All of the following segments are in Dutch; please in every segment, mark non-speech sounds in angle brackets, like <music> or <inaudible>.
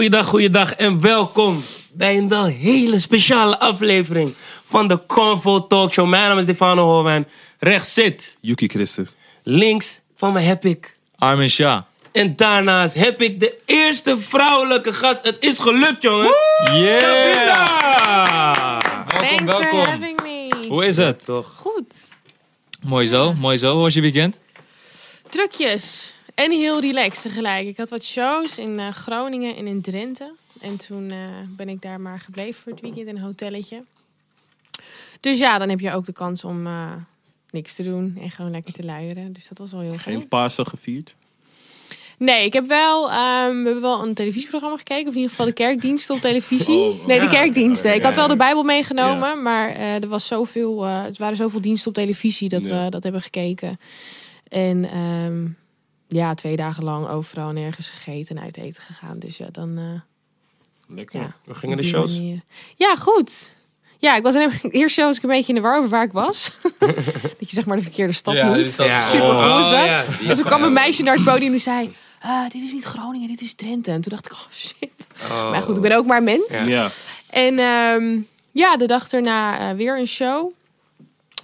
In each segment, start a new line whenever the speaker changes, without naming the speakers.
Goeiedag, goeiedag en welkom bij een wel hele speciale aflevering van de Convo Talk Show. Mijn naam is Stefano Hoorwijn. Rechts zit,
Yuki Christus.
links van me heb ik.
Armin Shah.
En daarnaast heb ik de eerste vrouwelijke gast. Het is gelukt, jongens.
Yeah!
Thanks
Welkom,
for
welkom.
having me.
Hoe is het?
Toch?
Goed.
Mooi zo, mooi zo. Hoe was je weekend?
Drukjes. En heel relaxed tegelijk. Ik had wat shows in eh, Groningen en in Drenthe. En toen eh, ben ik daar maar gebleven voor het weekend in een hotelletje. Dus ja, dan heb je ook de kans om eh, niks te doen en gewoon lekker te luieren. Dus dat was wel heel
Geen
fijn.
Pasen gevierd?
Nee, ik heb wel, ehm, we hebben wel een televisieprogramma gekeken. Of in ieder geval de kerkdiensten op televisie.
Oh,
nee, de kerkdiensten. Ik had wel de Bijbel meegenomen.
Ja.
Maar er was zoveel, eh er waren zoveel diensten op televisie dat
Ja.
we dat hebben gekeken. En ehm, ja, twee dagen lang overal en ergens gegeten en uit eten gegaan. Dus ja, dan... eh,
Lekker.
ja,
Hoe gingen de shows?
manier. Ja, goed. Ja, ik was eerst show was ik een beetje in de war over waar ik was. <laughs> dat je zeg maar de verkeerde stad
Ja,
noemt.
dat-
Super cool is
Oh,
dat.
ja.
En toen kwam een meisje naar het podium en die zei... "Ah, dit is niet Groningen, dit is Drenthe. En toen dacht ik, oh shit.
Oh.
Maar goed, ik ben ook maar mens.
Ja.
Ja.
En ehm, ja, de dag erna eh, weer een show.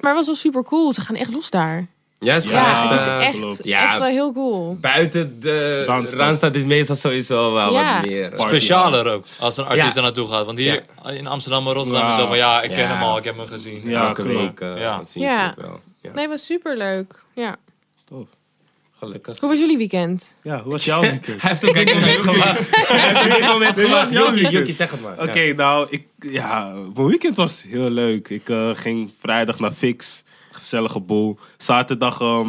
Maar het was wel super cool. Ze gaan echt los daar.
Ja, het is
Ja,
gaaf.
het is echt.
Ja.
echt wel heel cool.
Buiten de
Randstad.
Randstad is meestal sowieso wel
Ja.
wat meer.
Party.
Specialer ook, als een artiest
Ja.
er naartoe gaat. Want hier in Amsterdam en Rotterdam
Ja.
is zo van, ja, ik ken
Ja.
hem al, ik heb hem gezien.
Ja.
Elke
klopt.
week eh,
Ja.
zien ze het wel. Ja.
Nee, het was super leuk. Ja.
Tof.
Gelukkig.
Hoe was jullie weekend?
Ja, hoe was jouw weekend? <laughs>
Hij heeft dit moment gelachen. Hij heeft
jouw weekend.
Jokie, zeg het maar.
Oké, nou, ik, ja, mijn weekend was heel leuk. Ik eh, ging vrijdag naar Fix. Gezellige boel. Zaterdag, ehm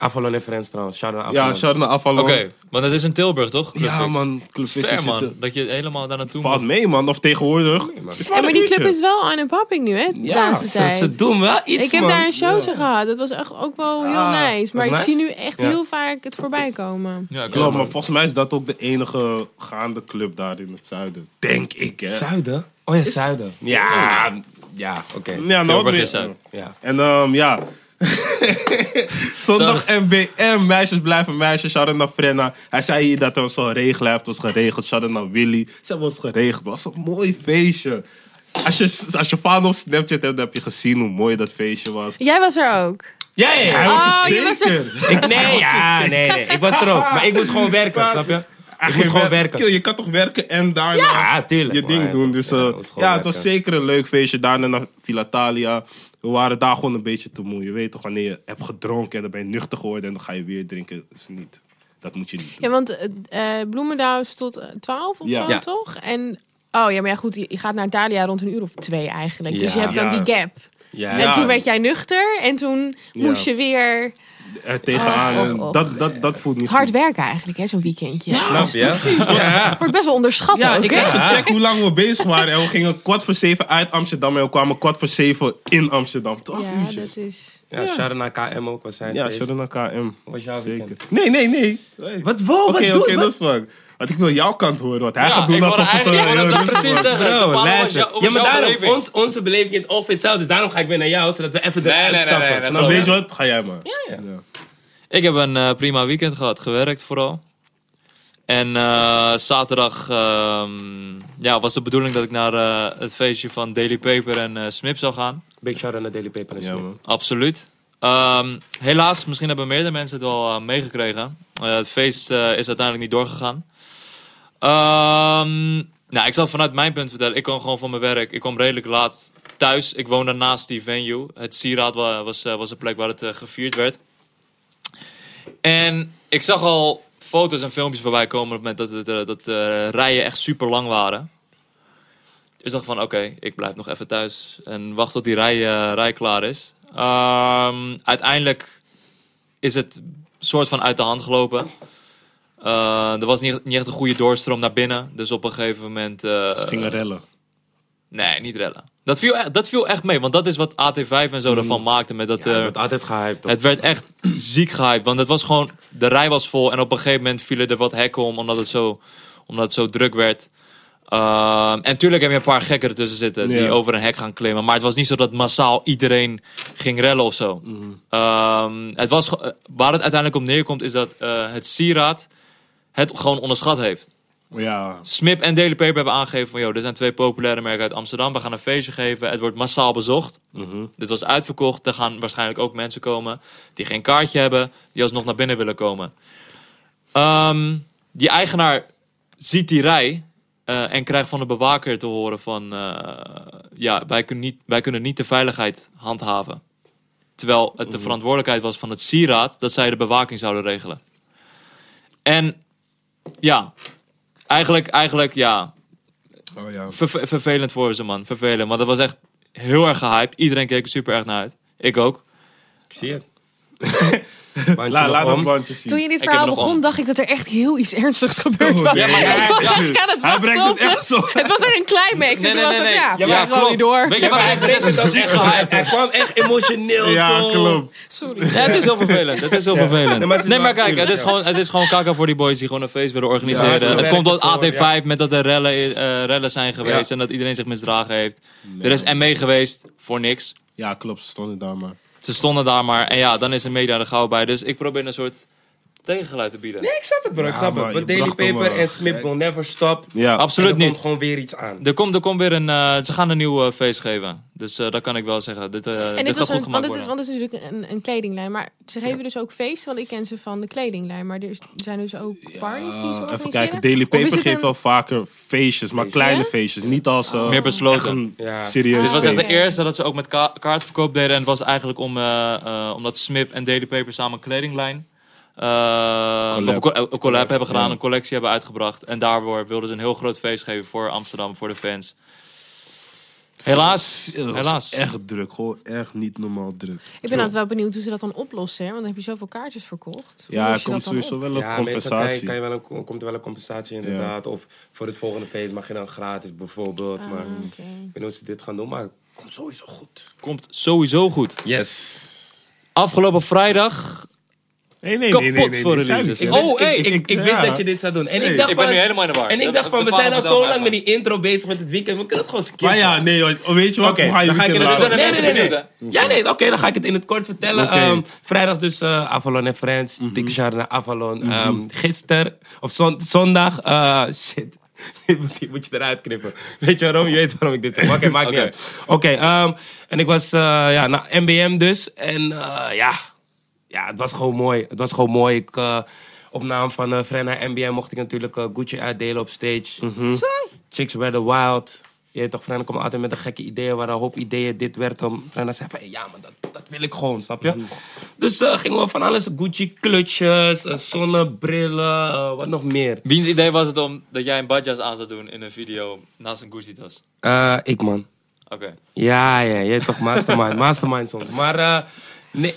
Avalon en Friends trouwens. Shout out
ja, shout naar Avalon.
Oké, want het is in Tilburg, toch?
Ja, man. Club Fix
man. Dat je helemaal daar naartoe
Valt
moet.
mee, man. Of tegenwoordig.
Nee, man.
Is
Ja,
een
maar die club is wel and popping nu, hè? De
Ja,
laatste
Ze,
tijd.
ze doen wel iets,
ik heb
man.
daar een show
Ja.
gehad. Dat was echt ook wel heel
Ah,
nice. Maar ik zie nu echt
Ja.
heel vaak het voorbij komen.
Ja, klopt.
Klopt, maar volgens mij is dat ook de enige gaande club daar in het zuiden. Denk ik, hè.
Zuiden? Oh ja, Zuiden. Ja, ja, oké.
Ja, nou,
Tilburg
weer-
is zuid.
Ja.
En ehm ja. <laughs> Zondag MBM, meisjes blijven meisjes. Shout-out naar Frenna. Hij zei hier dat hij ons al regelen heeft. Was geregeld. Shout-out naar Willy. Ze hebben ons geregeld. Het was een mooi feestje. Als je, als je fan op Snapchat hebt, dan heb je gezien hoe mooi dat feestje was.
Jij was er ook.
Ja, ja,
Hij was
Oh,
er
je was er-
zeker.
Ik, nee, ja, nee, nee. Ik was er ook. Maar ik moest gewoon werken, snap je?
Ging
moest gewoon
wer-
werken.
Kill, Je kan toch werken en daarna
Ja, tuurlijk.
je ding
Maar,
doen. Dus
ja,
eh, ja, het was zeker een leuk feestje. Daarna naar Villa Thalia. We waren daar gewoon een beetje te moe. Je weet toch, wanneer je hebt gedronken en dan ben je nuchter geworden en dan ga je weer drinken. Dat is niet. Dat moet je niet doen.
Ja, want eh eh, Bloemendaal is tot eh, 12 of
Ja.
zo,
Ja.
toch? En, oh ja, maar ja, goed, je je gaat naar Italia rond een uur of twee eigenlijk. Dus je hebt dan
Ja.
die gap.
Ja,
En toen werd jij nuchter en toen
Ja.
moest je weer
er tegenaan.
Och,
en
och, och.
Dat, dat, dat voelt niet
hard
goed.
werken eigenlijk, hè, zo'n weekendje.
Snap je? Ja.
Wordt best wel onderschat
Ja,
ook,
ik heb gecheckt hoe lang we bezig waren. En we gingen kwart voor zeven uit Amsterdam. En we kwamen kwart voor zeven in Amsterdam. Twaalf
Ja,
uurtjes.
dat is...
Ja, shout-out naar KM ook. Was zijn
Ja, shout-out naar KM.
Hoe was jouw
Zeker.
weekend?
Nee, nee, nee. Hey.
Wat, wow,
Oké,
wat
oké, dat is fuck. Want ik wil jouw kant horen. Want hij
Ja,
gaat doen alsof het <laughs>
dat
rustig
precies zeggen.
Bro, luister. Ja, maar daarom,
beleving?
ons, onze beleving is ongeveer hetzelfde. Dus daarom ga ik weer naar jou, zodat we even de
Nee, nee, nee,
uitstappen.
nee,
weet je wat? Ga jij maar.
Ja, ja.
Ik heb een eh, prima weekend gehad, gewerkt vooral. En eh, zaterdag ehm, ja, was de bedoeling dat ik naar eh, het feestje van Daily Paper en eh Smip zou gaan.
Big shout-out naar Daily Paper en
Ja,
Snip.
man.
Absoluut. Ehm, helaas, misschien hebben meerdere mensen het wel eh, meegekregen. Eh, het feest eh, is uiteindelijk niet doorgegaan. Ehm, nou, ik zal vanuit mijn punt vertellen. Ik kwam gewoon van mijn werk. Ik kwam redelijk laat thuis. Ik woonde naast die venue. Het Sieraad wa- was, eh, was een plek waar het eh, gevierd werd. En ik zag al foto's en filmpjes voorbij komen op het moment dat, eh, dat de rijen echt super lang waren. Dus ik dacht van, oké, ik blijf nog even thuis en wacht tot die rij, rij klaar is. Ehm, uiteindelijk is het soort van uit de hand gelopen. Eh, er was niet, niet echt een goede doorstroom naar binnen. Dus op een gegeven moment... eh,
Ze gingen rellen.
Nee, niet rellen. Dat viel, echt, dat viel echt mee, want dat is wat AT5 en zo ervan maakte. Met dat,
Ja,
eh,
het wordt altijd gehyped. toch?
het werd echt <clears throat> ziek gehyped. Want het was gewoon, de rij was vol en op een gegeven moment vielen er wat hekken om, omdat het zo, omdat het zo druk werd. Ehm, en tuurlijk heb je een paar gekken ertussen zitten die over een hek gaan klimmen. Maar het was niet zo dat massaal iedereen ging rellen of zo. Ehm, het was, waar het uiteindelijk op neerkomt is dat eh, het sieraad het gewoon onderschat heeft.
Ja.
Smip en Daily Paper hebben aangegeven van... Yo, er zijn twee populaire merken uit Amsterdam. We gaan een feestje geven. Het wordt massaal bezocht.
Mhm.
Dit was uitverkocht. Er gaan waarschijnlijk ook mensen komen die geen kaartje hebben. Die alsnog naar binnen willen komen. Ehm, die eigenaar ziet die rij. eh, en krijgt van de bewaker te horen van... eh, ja, wij kunnen, niet, wij kunnen niet de veiligheid handhaven. Terwijl het de verantwoordelijkheid was van het sieraad... dat zij de bewaking zouden regelen. En ja, eigenlijk, eigenlijk ja,
Oh ja.
Verve- vervelend voor ze, man. Vervelend. Want dat was echt heel erg gehyped. Iedereen keek er super erg naar uit. Ik ook.
Ik zie het. <laughs> Bandje
La, laat
om.
bandje zien.
Toen je dit verhaal
er
begon,
om.
dacht ik dat er echt heel iets ernstigs gebeurd
Oh,
was.
ja, maar
ik
hij-
was eigenlijk aan het
Hij
wachten
brengt het echt zo. <laughs>
Het was echt een climax. en toen was het, ja,
Ja,
gewoon niet door.
Weet je wat
hij brengt het ook echt. Hij kwam echt emotioneel
Ja,
zo.
klopt.
Sorry.
Het is heel vervelend. Het is heel vervelend.
Nee, maar
Nee, kijk, het is, gewoon, het is gewoon kaka voor die boys die gewoon een feest willen organiseren.
Het
komt door
werk ervoor,
AT5 met dat er rellen, eh, rellen zijn geweest en dat iedereen zich misdragen heeft. Er is ME geweest voor niks.
Ja, klopt. Ze stonden daar maar.
Ze stonden daar maar. En ja, dan is de media er gauw bij. Dus ik probeer een soort tegengeluid te bieden.
Nee, ik snap het bro, ik snap
maar
het. But Daily Paper en Smip
gek.
will never stop.
Ja.
Absoluut
En er
niet.
komt gewoon weer iets aan.
Er komt, er komt weer een. eh, ze gaan een nieuw eh, feest geven. Dus eh, dat kan ik wel zeggen. Dit, eh
En
dit
dit
gaat
was
goed
een,
gemaakt
want, het is,
worden.
want het is natuurlijk een, een kledinglijn. Maar ze geven dus ook feesten, want ik ken ze van de kledinglijn. Maar er is- zijn dus ook parties die ze organiseren.
even kijken, Daily
Of is
Paper
het
geeft
een-
wel vaker feestjes, maar
Feestjes?
kleine
Ja?
feestjes. Niet als eh,
Meer besloten.
echt een
Ja.
serieus
Dit was echt
feest.
de eerste dat ze ook met ka- kaartverkoop deden. En het was eigenlijk om, eh, eh, omdat Smip en Daily Paper samen een kledinglijn. Eh, of een, co- een collab hebben gedaan,
ja.
een collectie hebben uitgebracht. En daarvoor wilden ze een heel groot feest geven voor Amsterdam, voor de fans. Helaas, helaas.
echt druk, gewoon echt niet normaal druk.
Ik ben altijd wel benieuwd hoe ze dat dan oplossen. Hè? Want dan heb je zoveel kaartjes verkocht. Hoe
Ja, er komt sowieso wel een
Ja, meestal kan je,
compensatie.
kan je wel een, komt er wel een compensatie inderdaad. Of voor het volgende feest mag je dan gratis bijvoorbeeld.
Ah,
maar
oké.
ik weet niet hoe ze dit gaan doen, maar het komt sowieso goed.
Komt sowieso goed.
Yes.
Afgelopen vrijdag.
Nee, nee,
Kapot voor
nee,
releases.
Ik
Oh, hey,
ik, ik, ik wist
ja.
dat je dit zou doen. En
Nee.
ik dacht
Ik ben
van,
nu helemaal in de war.
En ik dacht van, we zijn al zo lang met die intro bezig met het weekend. We kunnen het gewoon skippen.
Maar ja, nee, hoor. weet je wat?
Oké, dan ga ik het
laten?
nee, nee, nee, nee. Ja, nee, oké, dan ga ik het in het kort vertellen. Ehm, vrijdag dus eh, Avalon en Friends. Dikke shout naar Avalon. Ehm, gisteren, of zon- zondag, eh, shit. <laughs> Dit moet, dit moet je eruit knippen. Weet je waarom? Je weet waarom ik dit zeg. Oké, maakt niet <laughs>
Oké.
uit. Oké, ehm, en ik was eh, ja, naar MBM dus. En eh, ja, ja, het was gewoon mooi. Het was gewoon mooi. Ik, eh, op naam van uh, Frenna MBM mocht ik natuurlijk eh, Gucci uitdelen op stage. Chicks Were Wild. Je weet toch, Frenna komt altijd met een gekke ideeën, waar een hoop ideeën dit werd. Om, Frenna zei van, ja, maar dat, dat wil ik gewoon, snap je? Dus eh, gingen we van alles, Gucci klutjes, eh, zonnebrillen, wat nog meer.
Wiens idee was het om dat jij een badjas aan zou doen in een video naast een Gucci tas?
Eh, ik man.
Oké.
Ja, ja, je toch, mastermind, <laughs> mastermind soms. Maar, nee,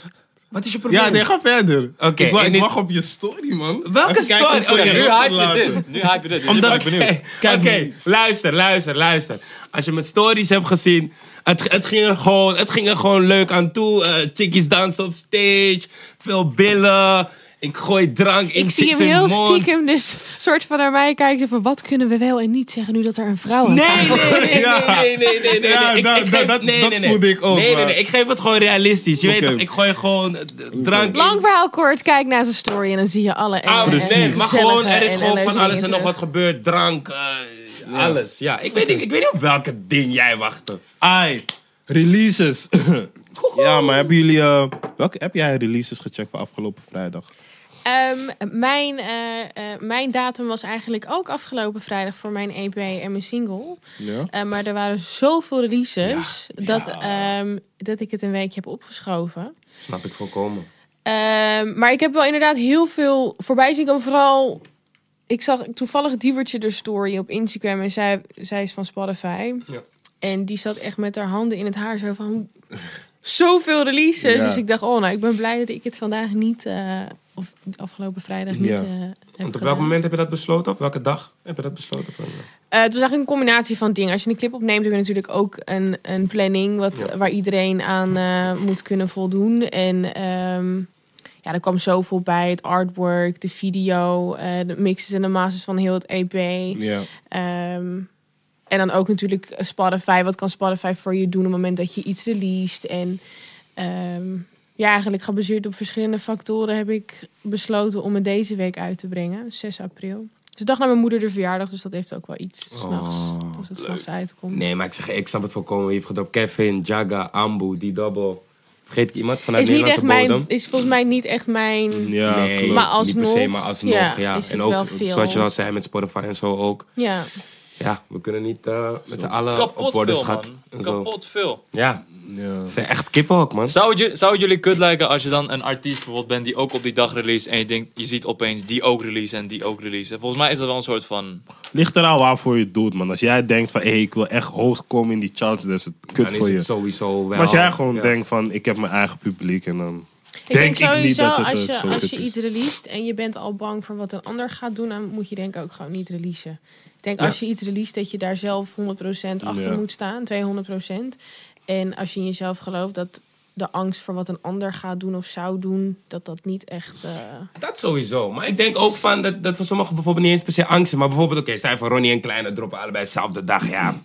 wat is je probleem?
Ja, nee, ga verder.
Oké,
ik, wa-
in
ik
dit-
wacht op je story, man.
Welke
Even kijken
story?
hoeveel
Oké,
je
nu hype
gaat
je
laten.
dit. Nu hype je dit.
Omdat,
ben ik benieuwd.
Oké, luister, luister, luister. Als je mijn stories hebt gezien, het, het, ging, er gewoon, het ging er gewoon leuk aan toe. Eh chickies dansen op stage, veel billen. Ik gooi drank in
Ik zie hem heel
mond.
stiekem dus soort van naar mij kijken van wat kunnen we wel en niet zeggen nu dat er een vrouw aan
Nee,
tafel
nee,
zit.
nee, nee, nee, nee, nee, nee.
Ja,
Ik-
dat-
ik nee, nee,
voelde ik ook,
Nee, nee, nee. Ik geef het gewoon realistisch. Je weet toch, ik gooi gewoon drank in.
Lang verhaal kort, kijk naar zijn story en dan zie je alle
Ah,
en
nee, maar gewoon, er is gewoon van alles en nog wat gebeurd. Drank, eh, alles. Ja, ik weet, niet, ik weet niet op welke ding jij wachtte.
Ai, releases. <laughs> ja, maar hebben jullie... eh, welke heb jij releases gecheckt voor afgelopen vrijdag?
Ehm, mijn, eh, eh, mijn datum was eigenlijk ook afgelopen vrijdag voor mijn EP en mijn single.
Ja?
Eh, maar er waren zoveel releases dat, ehm, dat ik het een weekje heb opgeschoven.
Snap ik volkomen.
Ehm, maar ik heb wel inderdaad heel veel voorbij zien komen. Vooral, ik zag toevallig Diewertje de story op Instagram. En zij, zij is van Spotify.
Ja.
En die zat echt met haar handen in het haar. Zo van, <laughs> zoveel releases.
Ja.
Dus ik dacht, oh nou, ik ben blij dat ik het vandaag niet... of afgelopen vrijdag niet
Ja.
eh, heb
Want op
gedaan.
welk moment heb je dat besloten? Op welke dag heb je dat besloten? Van,
Eh, het was eigenlijk een combinatie van dingen. Als je een clip opneemt, heb je natuurlijk ook een, een planning wat,
Ja.
waar iedereen aan eh, moet kunnen voldoen. En ehm, ja, er kwam zoveel bij. Het artwork, de video, eh, de mixes en de masters van heel het EP.
Ja.
Ehm, en dan ook natuurlijk Spotify. Wat kan Spotify voor je doen op het moment dat je iets released? En ehm, ja, eigenlijk gebaseerd op verschillende factoren heb ik besloten om het deze week uit te brengen, 6 april. Dus dag na mijn moeder de verjaardag, dus dat heeft ook wel iets. S'nachts,
Oh,
als het s'nachts uitkomt.
Nee, maar ik zeg, ik snap het volkomen. Je hebt gedropt Kevin, Jaga, Ambu, die double. Vergeet ik iemand vanuit
Is, niet echt
bodem?
mijn, is volgens mij niet echt mijn...
Ja,
nee,
klopt.
Maar
niet
alsnog,
per se, maar alsnog,
ja,
ja.
is het
en ook,
wel veel.
zoals je al zei met Spotify en zo ook.
Ja.
Ja, we kunnen niet eh, met z'n allen op
Kapot
woorden
veel,
schat.
Kapot veel.
Ja,
Ja.
het zijn echt kippen ook, man.
Zou het, ju- zou het jullie kut lijken als je dan een artiest bijvoorbeeld bent die ook op die dag release en je denkt, je ziet opeens die ook release en die ook release. Volgens mij is dat wel een soort van...
Ligt eraan waarvoor je het doet, man. Als jij denkt van, hé, ik wil echt hoog komen in die charts, dan is het kut
Dan
voor je.
het sowieso wel.
Maar als jij gewoon
ja.
denkt van, ik heb mijn eigen publiek en dan...
Ik denk,
Denk ik niet
sowieso,
dat het,
als
eh,
je,
zo
als
kut
je
is.
iets released en je bent al bang voor wat een ander gaat doen, dan moet je denk ik ook gewoon niet releasen. Ik denk als je iets released, dat je daar zelf 100% achter
Ja.
moet staan, 200%. En als je in jezelf gelooft dat de angst voor wat een ander gaat doen of zou doen, dat dat niet echt... eh,
Dat sowieso. Maar ik denk ook van dat, dat voor sommigen bijvoorbeeld niet eens per se angst is. Maar bijvoorbeeld, oké, zijn van Ronnie en Kleine droppen allebei dezelfde dag. Ja.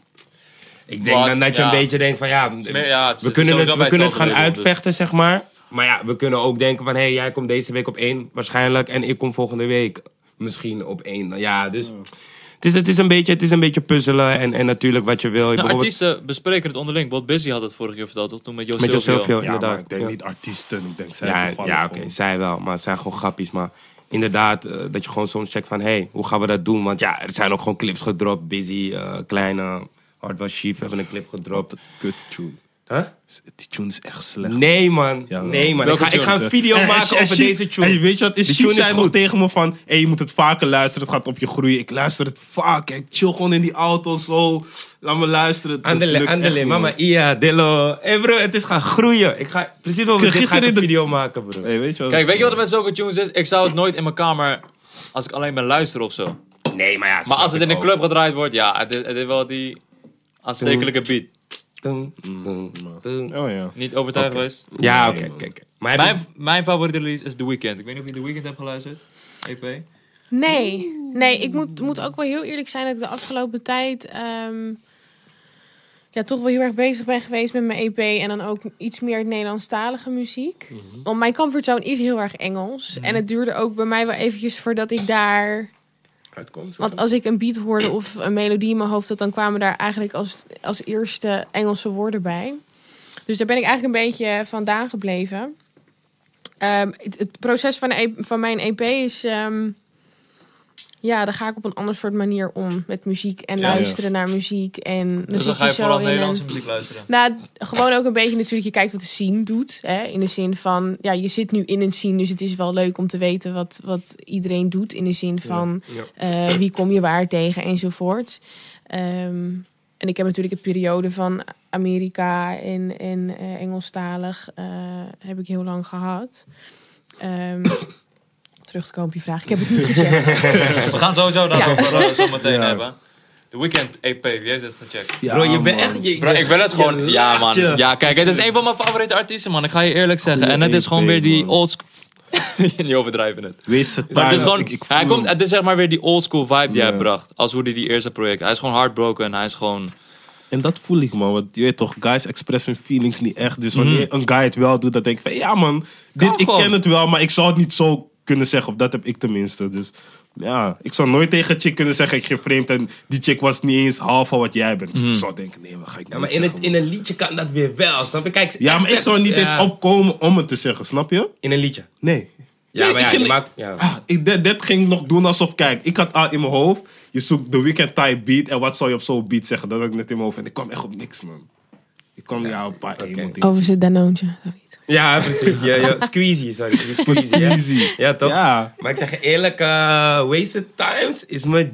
Ik denk
Wat?
dan dat je
Ja.
een beetje denkt van ja,
meer- ja, het
we kunnen het, we kunnen het gaan
label, dus.
uitvechten, zeg maar. Maar ja, we kunnen ook denken van hé, hey, jij komt deze week op één waarschijnlijk. En ik kom volgende week misschien op één. Ja, dus is, het, is een beetje, het is een beetje puzzelen en, en natuurlijk wat je wil.
Nou,
Bijvoorbeeld
artiesten bespreken het onderling. Bob Busy had het vorige keer verteld, toch? Toen met José
met
Ja,
inderdaad.
maar ik denk
Ja.
niet artiesten, ik denk zij
Ja, ja oké, zij wel. Maar het zijn gewoon grappies. Maar inderdaad, eh, dat je gewoon soms checkt van... hé, hey, hoe gaan we dat doen? Want ja, er zijn ook gewoon clips gedropt. Busy, eh, Kleine, Hard was Chief hebben een clip gedropt.
Kut tune.
Huh?
Die tune is echt slecht.
Nee, man.
Ja,
nee, man. Ik ga, ik ga een video
En-
maken
en- en
over deze tune.
En weet je wat is?
Die tune is
zei nog
goed.
tegen me van... Hé, je moet het vaker luisteren. Het gaat op je groeien. Ik luister het vaak. Ik chill gewoon in die auto zo. Laat me luisteren.
Andele, andele, mama. Ia, Dillo. Hé bro, het is gaan groeien. Ik ga precies over dit ga ik
Gisteren
een
de-
video maken, bro.
Hey, weet je wat?
Kijk, weet je wat er met zulke tunes is? Ik zou het nooit in mijn kamer, als ik alleen ben luisteren of zo.
Nee, maar ja.
Maar als het in een club gedraaid wordt, ja, het is, het is wel die aanstekelijke beat.
Oh ja.
Niet overtuigd
Oké.
geweest.
Ja, oké. Maar heb
Mijn,
je-
mijn favoriete release is The Weeknd. Ik weet niet of je The Weeknd hebt geluisterd. EP.
Nee, nee ik moet, moet ook wel heel eerlijk zijn dat ik de afgelopen tijd ehm, ja, toch wel heel erg bezig ben geweest met mijn EP en dan ook iets meer Nederlandstalige muziek. Want mijn comfortzone is heel erg Engels. En het duurde ook bij mij wel eventjes voordat ik daar...
Uitkomt.
Want als ik een beat hoorde of een melodie in mijn hoofd had, dan kwamen daar eigenlijk als, als eerste Engelse woorden bij. Dus daar ben ik eigenlijk een beetje vandaan gebleven. Ehm, het, het proces van, E- van mijn EP is... ehm, ja, daar ga ik op een ander soort manier om met muziek en
Ja, ja.
luisteren naar muziek. En dan
Dus dan ga je
zo
vooral Nederlandse
een-
muziek luisteren.
nou, gewoon ook een beetje natuurlijk, je kijkt wat de scene doet. Hè? In de zin van, ja, je zit nu in een scene, dus het is wel leuk om te weten wat, wat iedereen doet. In de zin van,
Ja.
eh, wie kom je waar tegen enzovoort. Ehm, en ik heb natuurlijk een periode van Amerika en, en eh, Engelstalig eh, heb ik heel lang gehad. Terug te komen op je vraag. Ik heb het niet gezegd. <laughs>
We gaan sowieso
Ja.
daarover eh, zo meteen
Ja.
hebben. The Weeknd EP, wie heeft het gecheckt?
Ja,
Bro, je bent echt... Je,
Bro, ik wil het
je
gewoon. Ja, man.
je.
Ja, kijk, het is een van mijn favoriete artiesten, man. Ik ga je eerlijk zeggen.
Goeie
En het is gewoon
EP,
weer die
man.
old school. <laughs> Niet overdrijven het.
Wees het
Maar het is gewoon.
Ik-
hij komt, het is zeg maar weer die old school vibe die
Ja.
hij bracht. Als hoe hij die eerste project. Hij is gewoon heartbroken. Hij is gewoon.
En dat voel ik, man. Want je weet toch, guys express hun feelings niet echt. Dus wanneer een guy het wel doet, dan denk ik van... Ja, man, dit, ik
gewoon.
ken het wel, maar ik zou het niet zo kunnen zeggen. Of dat heb ik tenminste. Dus ja, ik zou nooit tegen een chick kunnen zeggen... Ik ging vreemd en die chick was niet eens half van wat jij bent. Dus ik zou denken, nee, wat ga ik
Ja, maar in, het, in een liedje kan dat weer wel, snap je? Kijk,
Ja, maar ik zou niet eens opkomen om het te zeggen, snap je?
In een liedje.
Nee.
Ja,
Nee,
maar
ik
ja,
ging-
je maakt... Ja.
Ah, ik, dit, dit ging ik nog doen alsof, kijk, ik had al in mijn hoofd, je zoekt de weekend type beat en wat zou je op zo'n beat zeggen? Dat had ik net in mijn hoofd en ik kwam echt op niks, man. Kwam ja, op een paar emo dingen.
Over zijn danoontje. zoiets.
Ja, precies. Ja, ja. Squeezy, sorry. <laughs> Squeezy, ja. Toch?
Ja.
Maar ik zeg je eerlijk, eh, Wasted Times is mijn...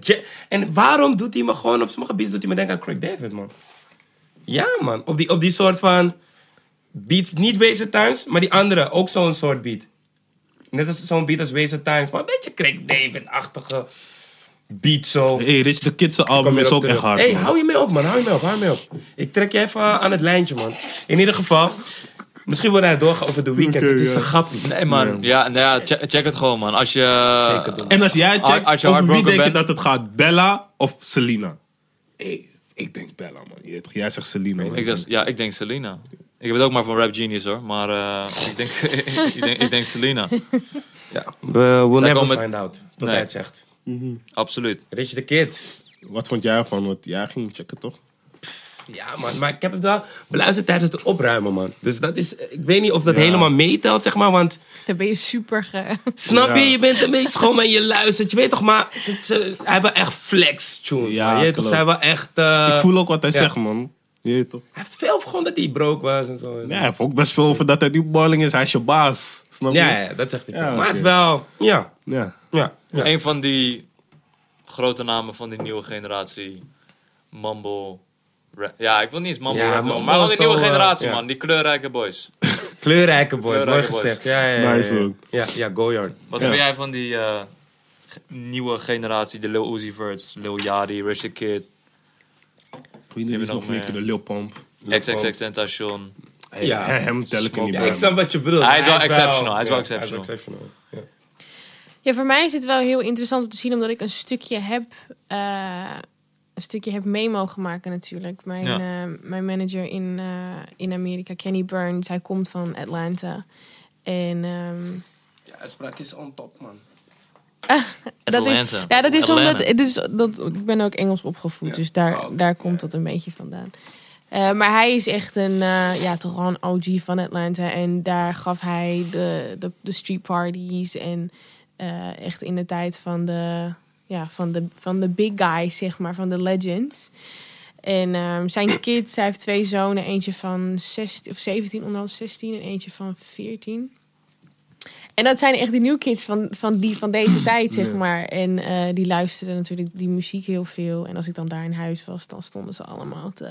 En waarom doet hij me gewoon... Op sommige beats doet hij me denken aan Craig David, man. Ja, man. Op die, op die soort van... Beats, niet Wasted Times, maar die andere. Ook zo'n soort beat. Net als zo'n beat als Wasted Times. Maar een beetje Craig David-achtige beat zo.
Hey, Rich the Kids album is ook
terug.
echt hard,
hey, hou je mee op, man. Hou je mee op, hou je mee op. Ik trek je even aan het lijntje, man. In ieder geval... Misschien wordt hij doorgaan over de weekend. Het is
ja.
een grapje.
Nee, man. Ja, nou ja check, check het gewoon, man. Als je.
Zeker doen.
En als jij checkt,
als je
over wie denk je dat het gaat? Bella of Selena? Hey, ik denk Bella, man. Jij zegt Selena. man.
Ik zeg, ja, ik denk Selena. Ik heb het ook maar van Rap Genius hoor. Maar eh, ik, denk, <laughs> ik, denk, ik denk Selena.
Ja, we will never find out. Tot
Nee.
hij het zegt.
Absoluut.
Rich the Kid.
Wat vond jij ervan? Want jij ging checken, toch?
Ja, man, maar ik heb het wel beluisterd tijdens de opruimen, man. Dus dat is, ik weet niet of dat
Ja.
helemaal meetelt, zeg maar, want
Dan ben je super ge...
snap je,
Ja.
je bent een beetje <laughs> schoon en je luistert, je weet toch, maar ze, ze- hij heeft wel echt flex tunes,
Ja.
Je weet toch,
klopt.
zij wel echt, eh,
Ik voel ook wat hij
ja.
zegt, man. Je weet toch?
hij heeft veel gewoon dat hij broke was en zo.
Ja, hij heeft ook best veel over dat hij nu balling is. Hij is je baas. Snap je?
ja, ja, dat zegt hij.
Ja,
veel. maar het is wel, ja,
Ja.
Ja. ja.
Een van die grote namen van die nieuwe generatie. Mumble. Ja, ik wil niet eens mumble
Ja,
rap noemen,
mumble
maar van die nieuwe
eh,
generatie, man. Die kleurrijke boys. <laughs>
Kleurrijke boys,
Kleurrijke
mooi gezegd. Ja, ja, ja.
Nice,
ja,
man.
ja, ja, Goyard.
Wat
Ja.
vind jij van die eh, nieuwe generatie? De Lil Uzi Verts, Lil Yachty, Rich the Kid,
Wie is
nog
nog meer? De Lil Pump.
XXX Tentacion.
Hey,
Ja. <laughs>
Hem tel ik niet bij.
ik snap wat je bedoelt.
Hij is wel exceptional, hij is wel
ja,
exceptional.
Ja.
Voor mij is het wel heel interessant om te zien, omdat ik een stukje heb, eh, een stukje heb mee mogen maken natuurlijk. Mijn,
Ja.
eh, mijn manager in, eh, in Amerika, Kenny Burns, hij komt van Atlanta. En ehm,
Ja, uitspraak is on top, man. <laughs>
dat is,
Atlanta.
ja, dat is
Atlanta.
omdat het is, dat, ik ben ook Engels opgevoed,
Ja.
dus daar,
Oh,
daar komt dat een beetje vandaan. Eh, maar hij is echt een, eh, ja, toch wel een OG van Atlanta. En daar gaf hij de, de, de street parties. En eh, echt in de tijd van de, ja, van, de, van de big guys, zeg maar, van de legends. En ehm, zijn <clears throat> kids, hij heeft twee zonen. Eentje van 16, of 17, onder andere 16. En eentje van 14. En dat zijn echt de new kids van, van, die, van deze <clears throat> tijd, zeg maar. En eh, die luisterden natuurlijk die muziek heel veel. En als ik dan daar in huis was, dan stonden ze allemaal te...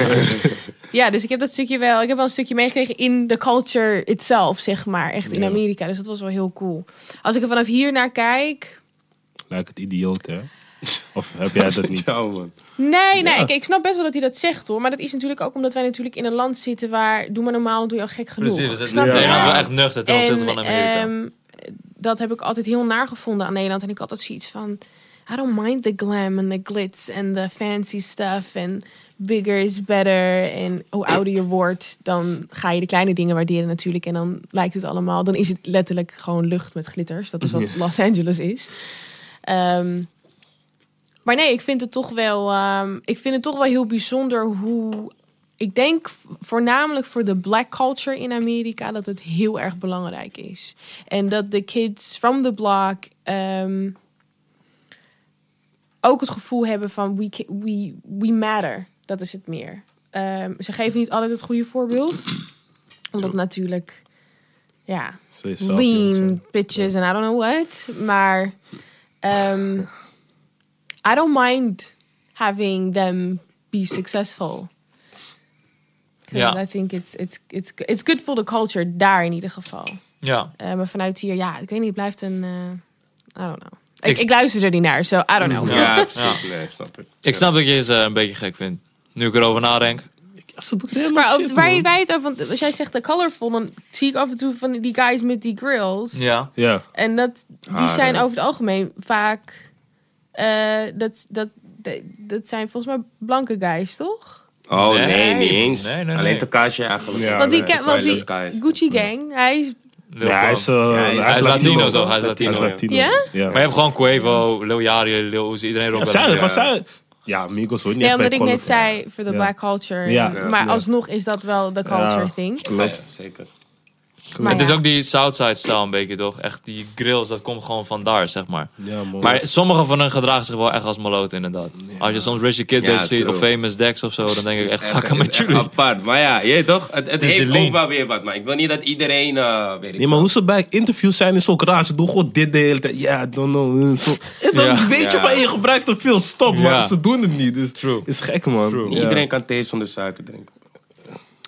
<laughs> ja, dus ik heb dat stukje wel... Ik heb wel een stukje meegekregen in de culture itself, zeg maar. Echt in
Ja.
Amerika. Dus dat was wel heel cool. Als ik er vanaf hier naar kijk...
Lijkt het idioot, hè? <laughs> Of heb jij dat niet?
Ja, man.
Nee, nee,
Ja.
ik, ik snap best wel dat hij dat zegt hoor. Maar dat is natuurlijk ook omdat wij natuurlijk in een land zitten waar... Doe maar normaal, dan doe je al gek genoeg.
Precies, dus het
Snap?
Nederland is wel echt nuchter ten opzichte van Amerika.
ehm, dat heb ik altijd heel naar gevonden aan Nederland. En ik had altijd zoiets van... I don't mind the glam and the glitz and the fancy stuff. En bigger is better. En hoe ouder je wordt, dan ga je de kleine dingen waarderen natuurlijk. En dan lijkt het allemaal... Dan is het letterlijk gewoon lucht met glitters. Dat is wat Los Angeles is. Ehm, maar nee, ik vind het toch wel... ehm, ik vind het toch wel heel bijzonder hoe ik denk voornamelijk voor de black culture in Amerika dat het heel erg belangrijk is. En dat de kids from the block ehm, ook het gevoel hebben van we, we, we matter. Dat is het meer. Ehm, ze geven niet altijd het goede voorbeeld. Omdat natuurlijk, ja, lean bitches en I don't know what. Maar I don't mind having them be successful. Because
Ja.
I think it's, it's, it's, it's good for the culture, daar in ieder geval.
Ja,
Eh, maar vanuit hier, ja, ik weet niet, het blijft een... eh, I don't know. Ik,
Ik-
ik luister er niet naar, so I don't know.
Ja.
Ja, precies. Nee, snap ik.
ik snap dat je ze een beetje gek vindt. Nu ik erover nadenk.
Ja,
Maar
shit,
waar je het over... Want als jij zegt de colorful, dan zie ik af en toe van die guys met die grills.
Ja.
Ja.
En dat, die
Ah,
zijn over het algemeen vaak... eh, dat, dat, dat, zijn volgens mij blanke guys, toch?
Oh, nee,
Nee.
niet eens.
Nee, nee, nee.
Alleen Takashi eigenlijk.
Ja,
want die, want die. Gucci Gang, hij is...
Lil
Ja, hij is,
Ja,
hij is,
hij is Latino
Latino.
toch? Hij is
Hij
Latino.
is Latino.
Ja?
Ja.
Maar je hebt gewoon Quavo, Lil Yachty, Lil Uzi, iedereen
Ja, zij,
Ja.
maar zij... Ja, Migos hoor. Niet
Nee, omdat ik net zei, voor de
Ja.
black culture.
Ja.
maar
Ja.
alsnog is dat wel de culture
Ja.
thing.
Ja, zeker.
Maar
het is ook die Southside-stijl een beetje, toch? Echt die grills, dat komt gewoon vandaar, zeg maar.
Ja.
Maar sommige van hen gedragen zich wel echt als maloot, inderdaad. Als je soms Richie Kid
Ja,
ziet, of Famous Dex of zo, dan denk ik echt, fuck met jullie.
apart. Maar ja, je toch? Het, het
is
heeft ook wel weer wat. Maar ik wil niet dat iedereen, eh weet ik
Nee, maar hoe ze bij interviews zijn is ook raar. Ze doen gewoon dit de hele tijd. Ja, don't know. eh, Zo. En dan
Ja.
weet je
Ja.
van, je gebruikt te veel. Stop,
Ja.
maar ze doen het niet. Dus
True.
is gek, man.
True.
Niet
Ja.
iedereen kan thee zonder suiker drinken.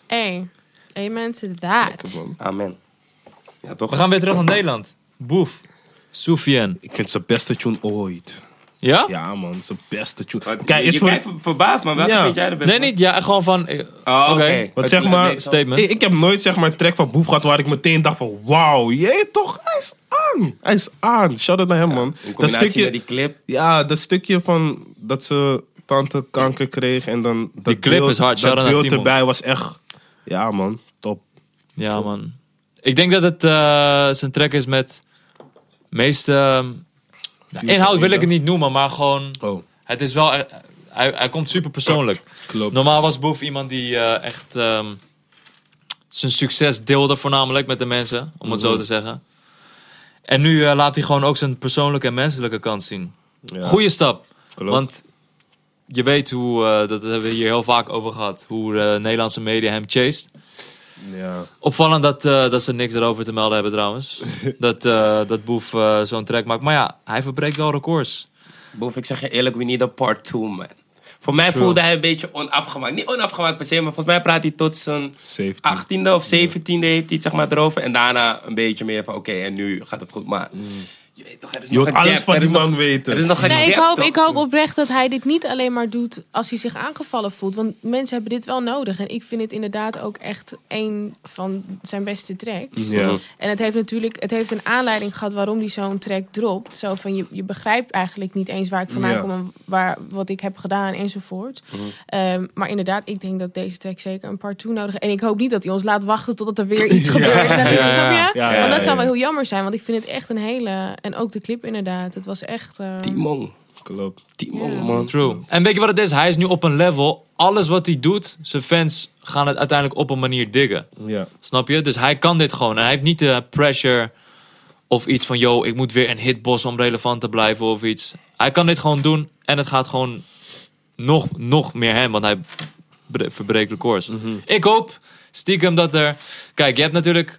Hey, amen to that.
Man.
Amen. Ja, toch?
We gaan weer terug naar Nederland. Boef. Soufiane.
Ik vind zijn beste tune ooit.
Ja?
Ja, man. Zijn beste tune.
Wat-
Kijk,
je
is
je
voor...
kijkt ver- verbaasd, maar welke
Ja.
vind jij de beste?
Nee, niet. Ja, gewoon van... eh,
Oh, oké.
Zeg maar-
Statement.
Ik, ik heb nooit zeg maar, een track van Boef gehad waar ik meteen dacht van... Wauw, jee toch? Hij is aan. Hij is aan. Shout out naar hem, man.
In
Dat
combinatie
stukje,
met die clip.
Ja, dat stukje van dat ze tante kanker kreeg en dan... Dat
Die clip
beeld,
is hard. Shout
Dat
out naar
beeld erbij was echt... Ja, man.
Ja, man. Ik denk dat het eh, zijn track is met meeste ehm, Inhoud wil ik het niet noemen, maar gewoon...
Oh,
Het is wel... eh, Hij, hij komt super persoonlijk.
klopt.
Normaal was Boef iemand die eh, echt ehm, zijn succes deelde voornamelijk met de mensen, om het
Mhm.
zo te zeggen. En nu laat hij gewoon ook zijn persoonlijke en menselijke kant zien.
Ja,
Goeie stap,
klopt.
want je weet hoe, dat hebben we hier heel vaak over gehad, hoe de Nederlandse media hem chased.
Ja.
Opvallend dat, eh, dat ze niks erover te melden hebben trouwens. <laughs> dat, eh, dat Boef eh, zo'n track maakt. Maar ja, hij verbreekt wel records.
Boef, ik zeg je eerlijk, we need a part 2, man. Voor mij voelde hij een beetje onafgemaakt. Niet onafgemaakt per se, maar volgens mij praat hij tot zijn
17.
18e of 17e heeft hij het zeg maar erover. En daarna een beetje meer van, oké, en nu gaat het goed. Maar je weet toch, er is
Je
nog
wilt
een
alles
gap.
van
Er
die
nog-
man
Er is
weten.
nog
Nee, ik
gap,
hoop, ik hoop oprecht dat hij dit niet alleen maar doet als hij zich aangevallen voelt. Want mensen hebben dit wel nodig. En ik vind het inderdaad ook echt een van zijn beste tracks.
Ja.
En het heeft natuurlijk het heeft een aanleiding gehad waarom hij zo'n track dropt. Zo van je, je begrijpt eigenlijk niet eens waar ik vandaan
Ja.
kom en waar, wat ik heb gedaan enzovoort. Ehm, maar inderdaad, ik denk dat deze track zeker een part 2 nodig heeft. En ik hoop niet dat hij ons laat wachten totdat er weer iets <laughs> gebeurt. Dat snap je?
ja, ja,
want dat zou wel heel jammer zijn. Want ik vind het echt een hele. En ook de clip inderdaad. Het was echt. ehm,
Timon.
Klopt.
Timon, man.
True. En weet je wat het is? Hij is nu op een level. Alles wat hij doet, zijn fans gaan het uiteindelijk op een manier diggen.
Ja.
Snap je? Dus hij kan dit gewoon. En hij heeft niet de pressure of iets van... Yo, ik moet weer een hitbos om relevant te blijven of iets. Hij kan dit gewoon doen. En het gaat gewoon nog, nog meer hem. Want hij bre- verbreekt records. Ik hoop stiekem dat er... Kijk, je hebt natuurlijk...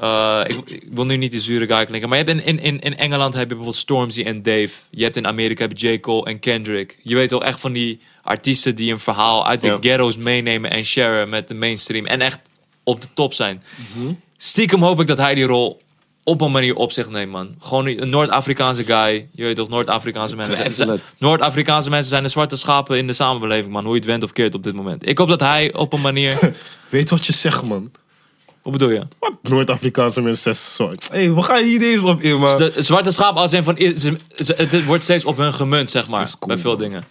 eh, ik, ik wil nu niet de zure guy klinken. Maar je hebt in, in, in, Engeland heb je bijvoorbeeld Stormzy en Dave. Je hebt in Amerika heb je J. Cole en Kendrick. Je weet wel echt van die artiesten die een verhaal uit de
Ja.
ghetto's meenemen en sharen met de mainstream. En echt op de top zijn. Stiekem hoop ik dat hij die rol op een manier op zich neemt, man. Gewoon een Noord-Afrikaanse guy. Je weet toch, Noord-Afrikaanse mensen. Noord-Afrikaanse mensen zijn de zwarte schapen in de samenleving, man. Hoe je het went of keert op dit moment. Ik hoop dat hij op een manier... <laughs>
Weet wat je zegt, man.
Wat bedoel je?
Wat? Noord-Afrikaanse mensen zeggen zo. Hé, hey, we gaan hier deze op in, man.
De, het zwarte schaap als in van... ze- ze- Het wordt steeds op hun gemunt, zeg maar.
is cool,
bij veel
man.
dingen.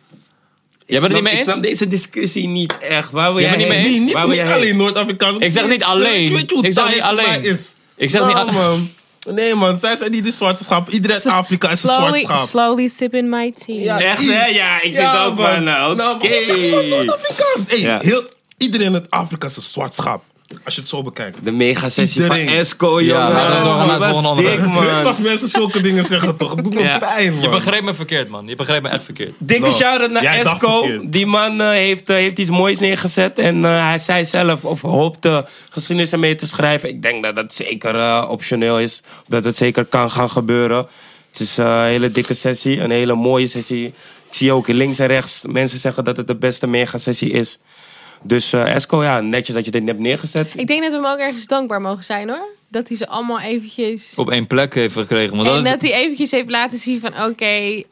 Jij bent het niet mee
Ik snap
eens?
deze discussie niet echt. Waar wil
Jij
jij
bent niet mee
heen?
eens?
Nee, niet,
Waar wil
niet
jij heen?
alleen Noord-Afrikaanse
Ik zeg niet alleen.
Weet je hoe
Ik zeg niet
mij
alleen.
is?
Ik zeg
Nou,
niet... al-
man. Nee, man. Zij zijn niet de zwarte schaap. Iedereen in Afrika is een zwart
slowly,
schaap.
slowly sipping my tea.
Ja.
Echt, hè? Ja, ik zit ook van, nou,
Nou,
oké.
maar zeg Noord-Afrikaans? Hey,
Ja.
heel, iedereen in Afrika is een zwart schaap. Als je het zo bekijkt.
De mega-sessie van
Iedereen.
Esco,
Ja,
jongen. was dik, man.
als mensen zulke dingen zeggen toch. Het doet me
Ja.
pijn, man.
Je begreep me verkeerd, man. Je begreep me echt verkeerd.
Dikke
Nou,
shout-out naar
jij
Esco. Die man eh, heeft, eh, heeft iets moois neergezet. En eh, hij zei zelf of hoopt uh, geschiedenis ermee te schrijven. Ik denk dat dat zeker eh, optioneel is. Dat het zeker kan gaan gebeuren. Het is een hele dikke sessie. Een hele mooie sessie. Ik zie ook links en rechts mensen zeggen dat het de beste mega-sessie is. Dus eh, Esco, ja, netjes dat je dit hebt neergezet.
Ik denk dat we hem ook ergens dankbaar mogen zijn hoor. Dat hij ze allemaal eventjes...
Op één plek heeft gekregen. Want
en
dat is,
dat hij eventjes heeft laten zien van oké,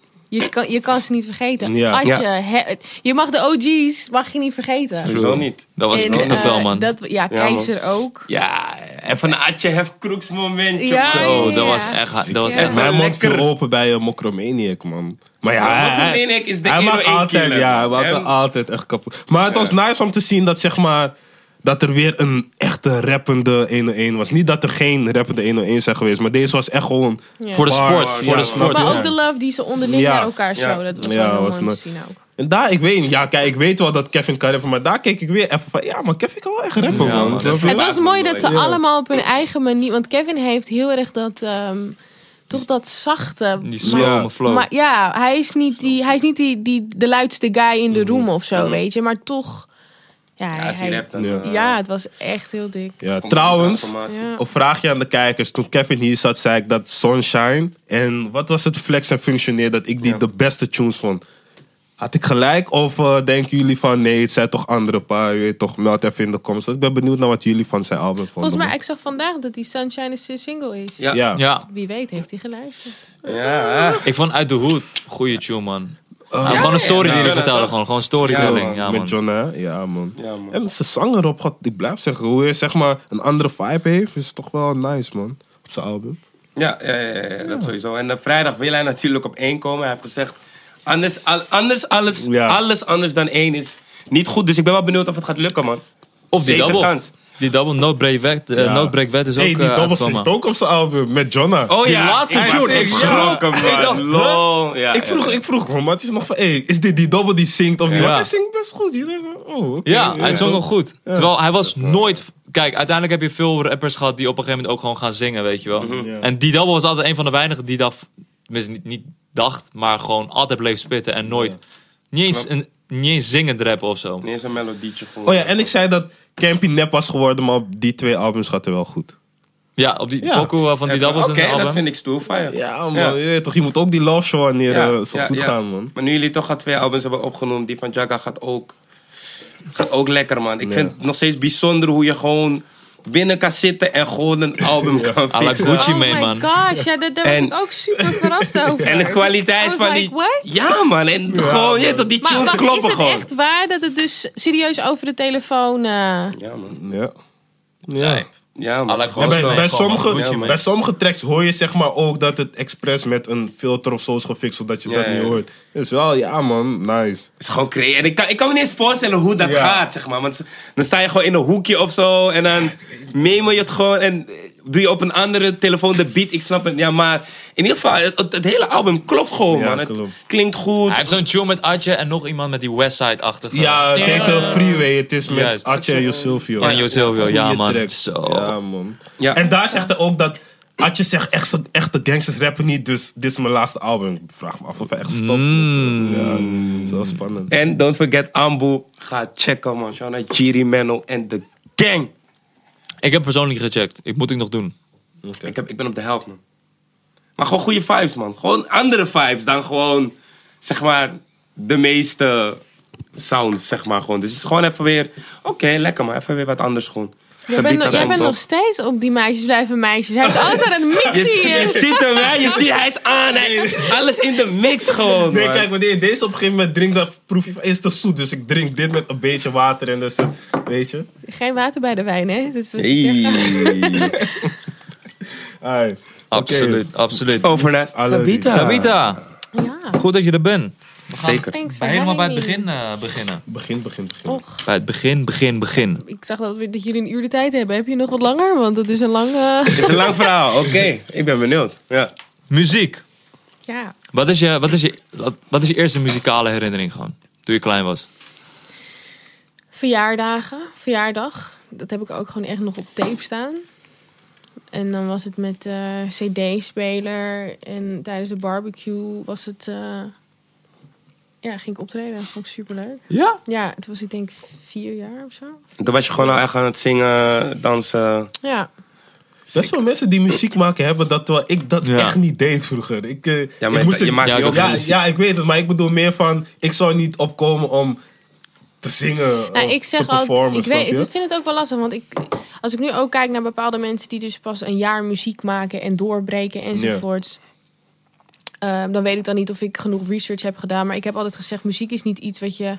je, kan, je kan ze niet vergeten.
Ja.
Je, he- je mag de OG's mag je niet vergeten.
Sowieso niet.
dat was
En,
kippenvel,
eh,
man.
Dat, ja. Keizer ook.
Ja, even een Atje Hefkroeks momentje.
Zo,
ja,
dat was echt... Dat was
Ja.
echt
Mijn mond
lekker.
viel open bij een Mokromaniac, man. Maar ja, hij,
is de
hij maakt
101
altijd,
killer.
ja, hij maakt altijd echt kapot. Maar het was nice om te zien dat, zeg maar, dat er weer een echte rappende 101 was. Niet dat er geen rappende 101 zijn geweest, maar deze was echt gewoon...
Ja.
Voor de sport.
ja,
Voor de
maar
sport.
Maar ook de love die ze onderling
Ja.
naar elkaar
Ja.
show. Dat was
Ja,
wel heel
was
mooi om te zien ook.
En daar, ik weet ja, kijk, ik weet wel dat Kevin kan rappen, maar daar keek ik weer even van, ja, maar Kevin kan wel echt rappen,
Ja,
man.
Het was mooi dat ze
Ja.
allemaal op hun eigen manier... Want Kevin heeft heel erg dat... ehm, toch dat zachte...
Die
maar-
slome flow.
Maar ja, hij is niet, die, hij is niet die, die, de luidste guy in de room of zo, weet je. Maar toch... Ja,
Ja,
hij,
hij dan...
Ja.
ja, het was echt heel dik.
Ja, trouwens, vraag je aan de kijkers, toen Kevin hier zat, zei ik dat Sunshine en wat was het flex en functioneer dat ik die
Ja.
de beste tunes vond. Had ik gelijk of eh, denken jullie van nee, het zijn toch andere paar, je weet toch, meld even in de comments. Ik ben benieuwd naar wat jullie van zijn album vonden.
Volgens mij, ik zag vandaag dat die Sunshine is single is.
Ja.
Ja.
Ja,
Wie weet heeft hij geluisterd.
Ja,
ik vond Uit de Hoed goede tune, man.
Ja,
gewoon een story
ja,
die vertelde. Gewoon, gewoon storytelling.
Ja, man.
Ja, man.
Met John, hè? Ja, man.
Ja, man.
En zijn zang erop gaat, ik blijf zeggen, hoe hij zeg maar een andere vibe heeft, is toch wel nice, man. Op zijn album.
Ja, ja, ja, ja, ja, dat sowieso. En eh, vrijdag wil hij natuurlijk op één komen. Hij heeft gezegd, anders, al- anders alles,
Ja.
alles anders dan één is niet goed. Dus ik ben wel benieuwd of het gaat lukken, man.
Of die
Zeker
double.
kans.
Die die double Noodbreak Wet, eh,
Ja.
Noodbreak Wet is ook
hey, die
eh,
double zingt ook op zijn album met Jonna.
Oh
Die
ja,
laatste
tune is-
geschrokken,
ja. Ik.
Ja,
ik, vroeg,
ja.
ik vroeg romantisch nog van, hey, is dit die double die zingt of niet?
Ja.
Want hij zingt best goed. Je denkt, oh, oké.
Ja, hij zong nog goed.
Ja.
Terwijl hij was nooit... Kijk, uiteindelijk heb je veel rappers gehad die op een gegeven moment ook gewoon gaan zingen, weet je wel.
Mhm.
Ja.
En die double was altijd een van de weinigen die dat... Niet, niet dacht, maar gewoon altijd bleef spitten en nooit... Niet eens, een, niet eens zingend rappen of zo.
Niet eens een melodietje gewoon.
Oh ja, en ik zei dat Campy nep was geworden, maar op die twee albums gaat hij wel goed.
Ja, op die
Ja.
pokoe eh, van die doubles
Oké,
de
dat
album.
vind ik stoer van je.
Ja, man.
Ja.
Je, weet toch, je moet ook die love show wanneer
Ja,
eh, zo
ja,
goed
ja.
gaan, man.
Maar nu jullie toch al twee albums hebben opgenomen, die van Jaga gaat ook, gaat ook lekker, man. Ik
Ja.
vind het nog steeds bijzonder hoe je gewoon binnen kan zitten en gewoon een album <laughs> kan fixen.
Gucci
oh
Mane,
my
man.
gosh, ja, daar, daar was
En-
ik ook super verrast <laughs> over.
En de kwaliteit van
like,
die...
what?
Ja, man. En gewoon, je weet toch, die
Maar,
tunes
maar is
kloppen
het
gewoon.
echt waar dat het dus serieus over de telefoon... eh,
Ja, man.
Ja. Ja.
Ja, man.
I like
Ja,
Gewoon
bij, bij, sommige,
gewoon,
bij sommige tracks hoor je zeg maar ook dat het expres met een filter of zo is gefixt, zodat je
Ja,
dat
ja,
niet
ja.
hoort. Dus wel, ja man, nice.
Het is gewoon creëren. En ik kan, ik kan me niet eens voorstellen hoe dat
Ja.
gaat, zeg maar. Want dan sta je gewoon in een hoekje of zo en dan memo je het gewoon en doe je op een andere telefoon de beat. Ik snap het, ja, maar in ieder geval, het, het- het hele album klopt gewoon,
Ja,
man. Het
klopt.
klinkt goed.
Hij heeft zo'n tune met Adje en nog iemand met die Westside-achtige.
Ja,
Ja.
kijk de Freeway, het is met
Juist.
Atje en Josilvio.
En Josilvio, ja,
Goeie
man.
track.
Zo.
Ja man.
Ja.
En daar zegt hij ook dat Atje zegt echt, echt de gangsters rappen niet, dus dit is mijn laatste album. Ik vraag me af of hij echt stopt.
Mm.
Ja, zo spannend.
En don't forget Ambu. Ga checken, man. Shout out Jiri Menno en de gang.
Ik heb persoonlijk gecheckt. Ik moet ik nog doen.
Ik, heb, ik ben op de helft, man. Maar gewoon goede vibes, man. Gewoon andere vibes dan gewoon, zeg maar, de meeste sounds, zeg maar. Gewoon. Dus het is gewoon even weer, oké, lekker, maar even weer wat anders gewoon.
Jij bent, nog- jij
dat
bent
komt
nog steeds op die meisjes blijven meisjes. Hij is alles aan het mixen
Je, ziet hem, hè? Je ziet, hij is aan. Hij, alles in de mix gewoon,
Nee,
man.
kijk, wanneer je deze op een gegeven moment drinkt, dan proef je van, is te zoet. Dus ik drink dit met een beetje water en dus, het- weet je.
Geen water bij de wijn, hè? Dat is wat je zegt.
Hey. <laughs>
Ai.
Absoluut, absoluut.
Over naar Tabita.
Tabita,
Ja.
goed dat je er bent.
Zeker.
Thanks for
Helemaal bij het
having
begin eh, beginnen.
Begin, begin, begin.
Och,
Bij het begin, begin, begin.
ik zag dat, we- dat jullie een uur de tijd hebben. Heb je nog wat langer? Want het is een lange... <laughs>
Het is een lang verhaal, oké. Ik ben benieuwd. Ja.
Muziek.
Ja.
Wat is, je, wat, is je, wat, wat is je eerste muzikale herinnering gewoon? Toen je klein was.
Verjaardagen, verjaardag. Dat heb ik ook gewoon echt nog op tape staan. En dan was het met eh CD-speler. En tijdens de barbecue was het... eh, ja, ging ik optreden. Dat vond ik superleuk.
Ja?
Ja, toen was ik denk vier jaar of zo.
Toen was je gewoon al echt aan het zingen, dansen.
Ja,
Best wel mensen die muziek maken hebben dat terwijl ik dat
Ja.
echt niet deed vroeger. Ik, eh,
Ja, maar
ik moest
je
het-
maakt
Ja,
ook
ook
ja, ik weet het, maar ik bedoel meer van, ik zou niet opkomen om te zingen
Nou,
of
ik zeg al,
performen,
ik, weet, ik vind het ook wel lastig. Want ik, als ik nu ook kijk naar bepaalde mensen die dus pas een jaar muziek maken en doorbreken enzovoorts. Ehm, dan weet ik dan niet of ik genoeg research heb gedaan. Maar ik heb altijd gezegd, muziek is niet iets wat je...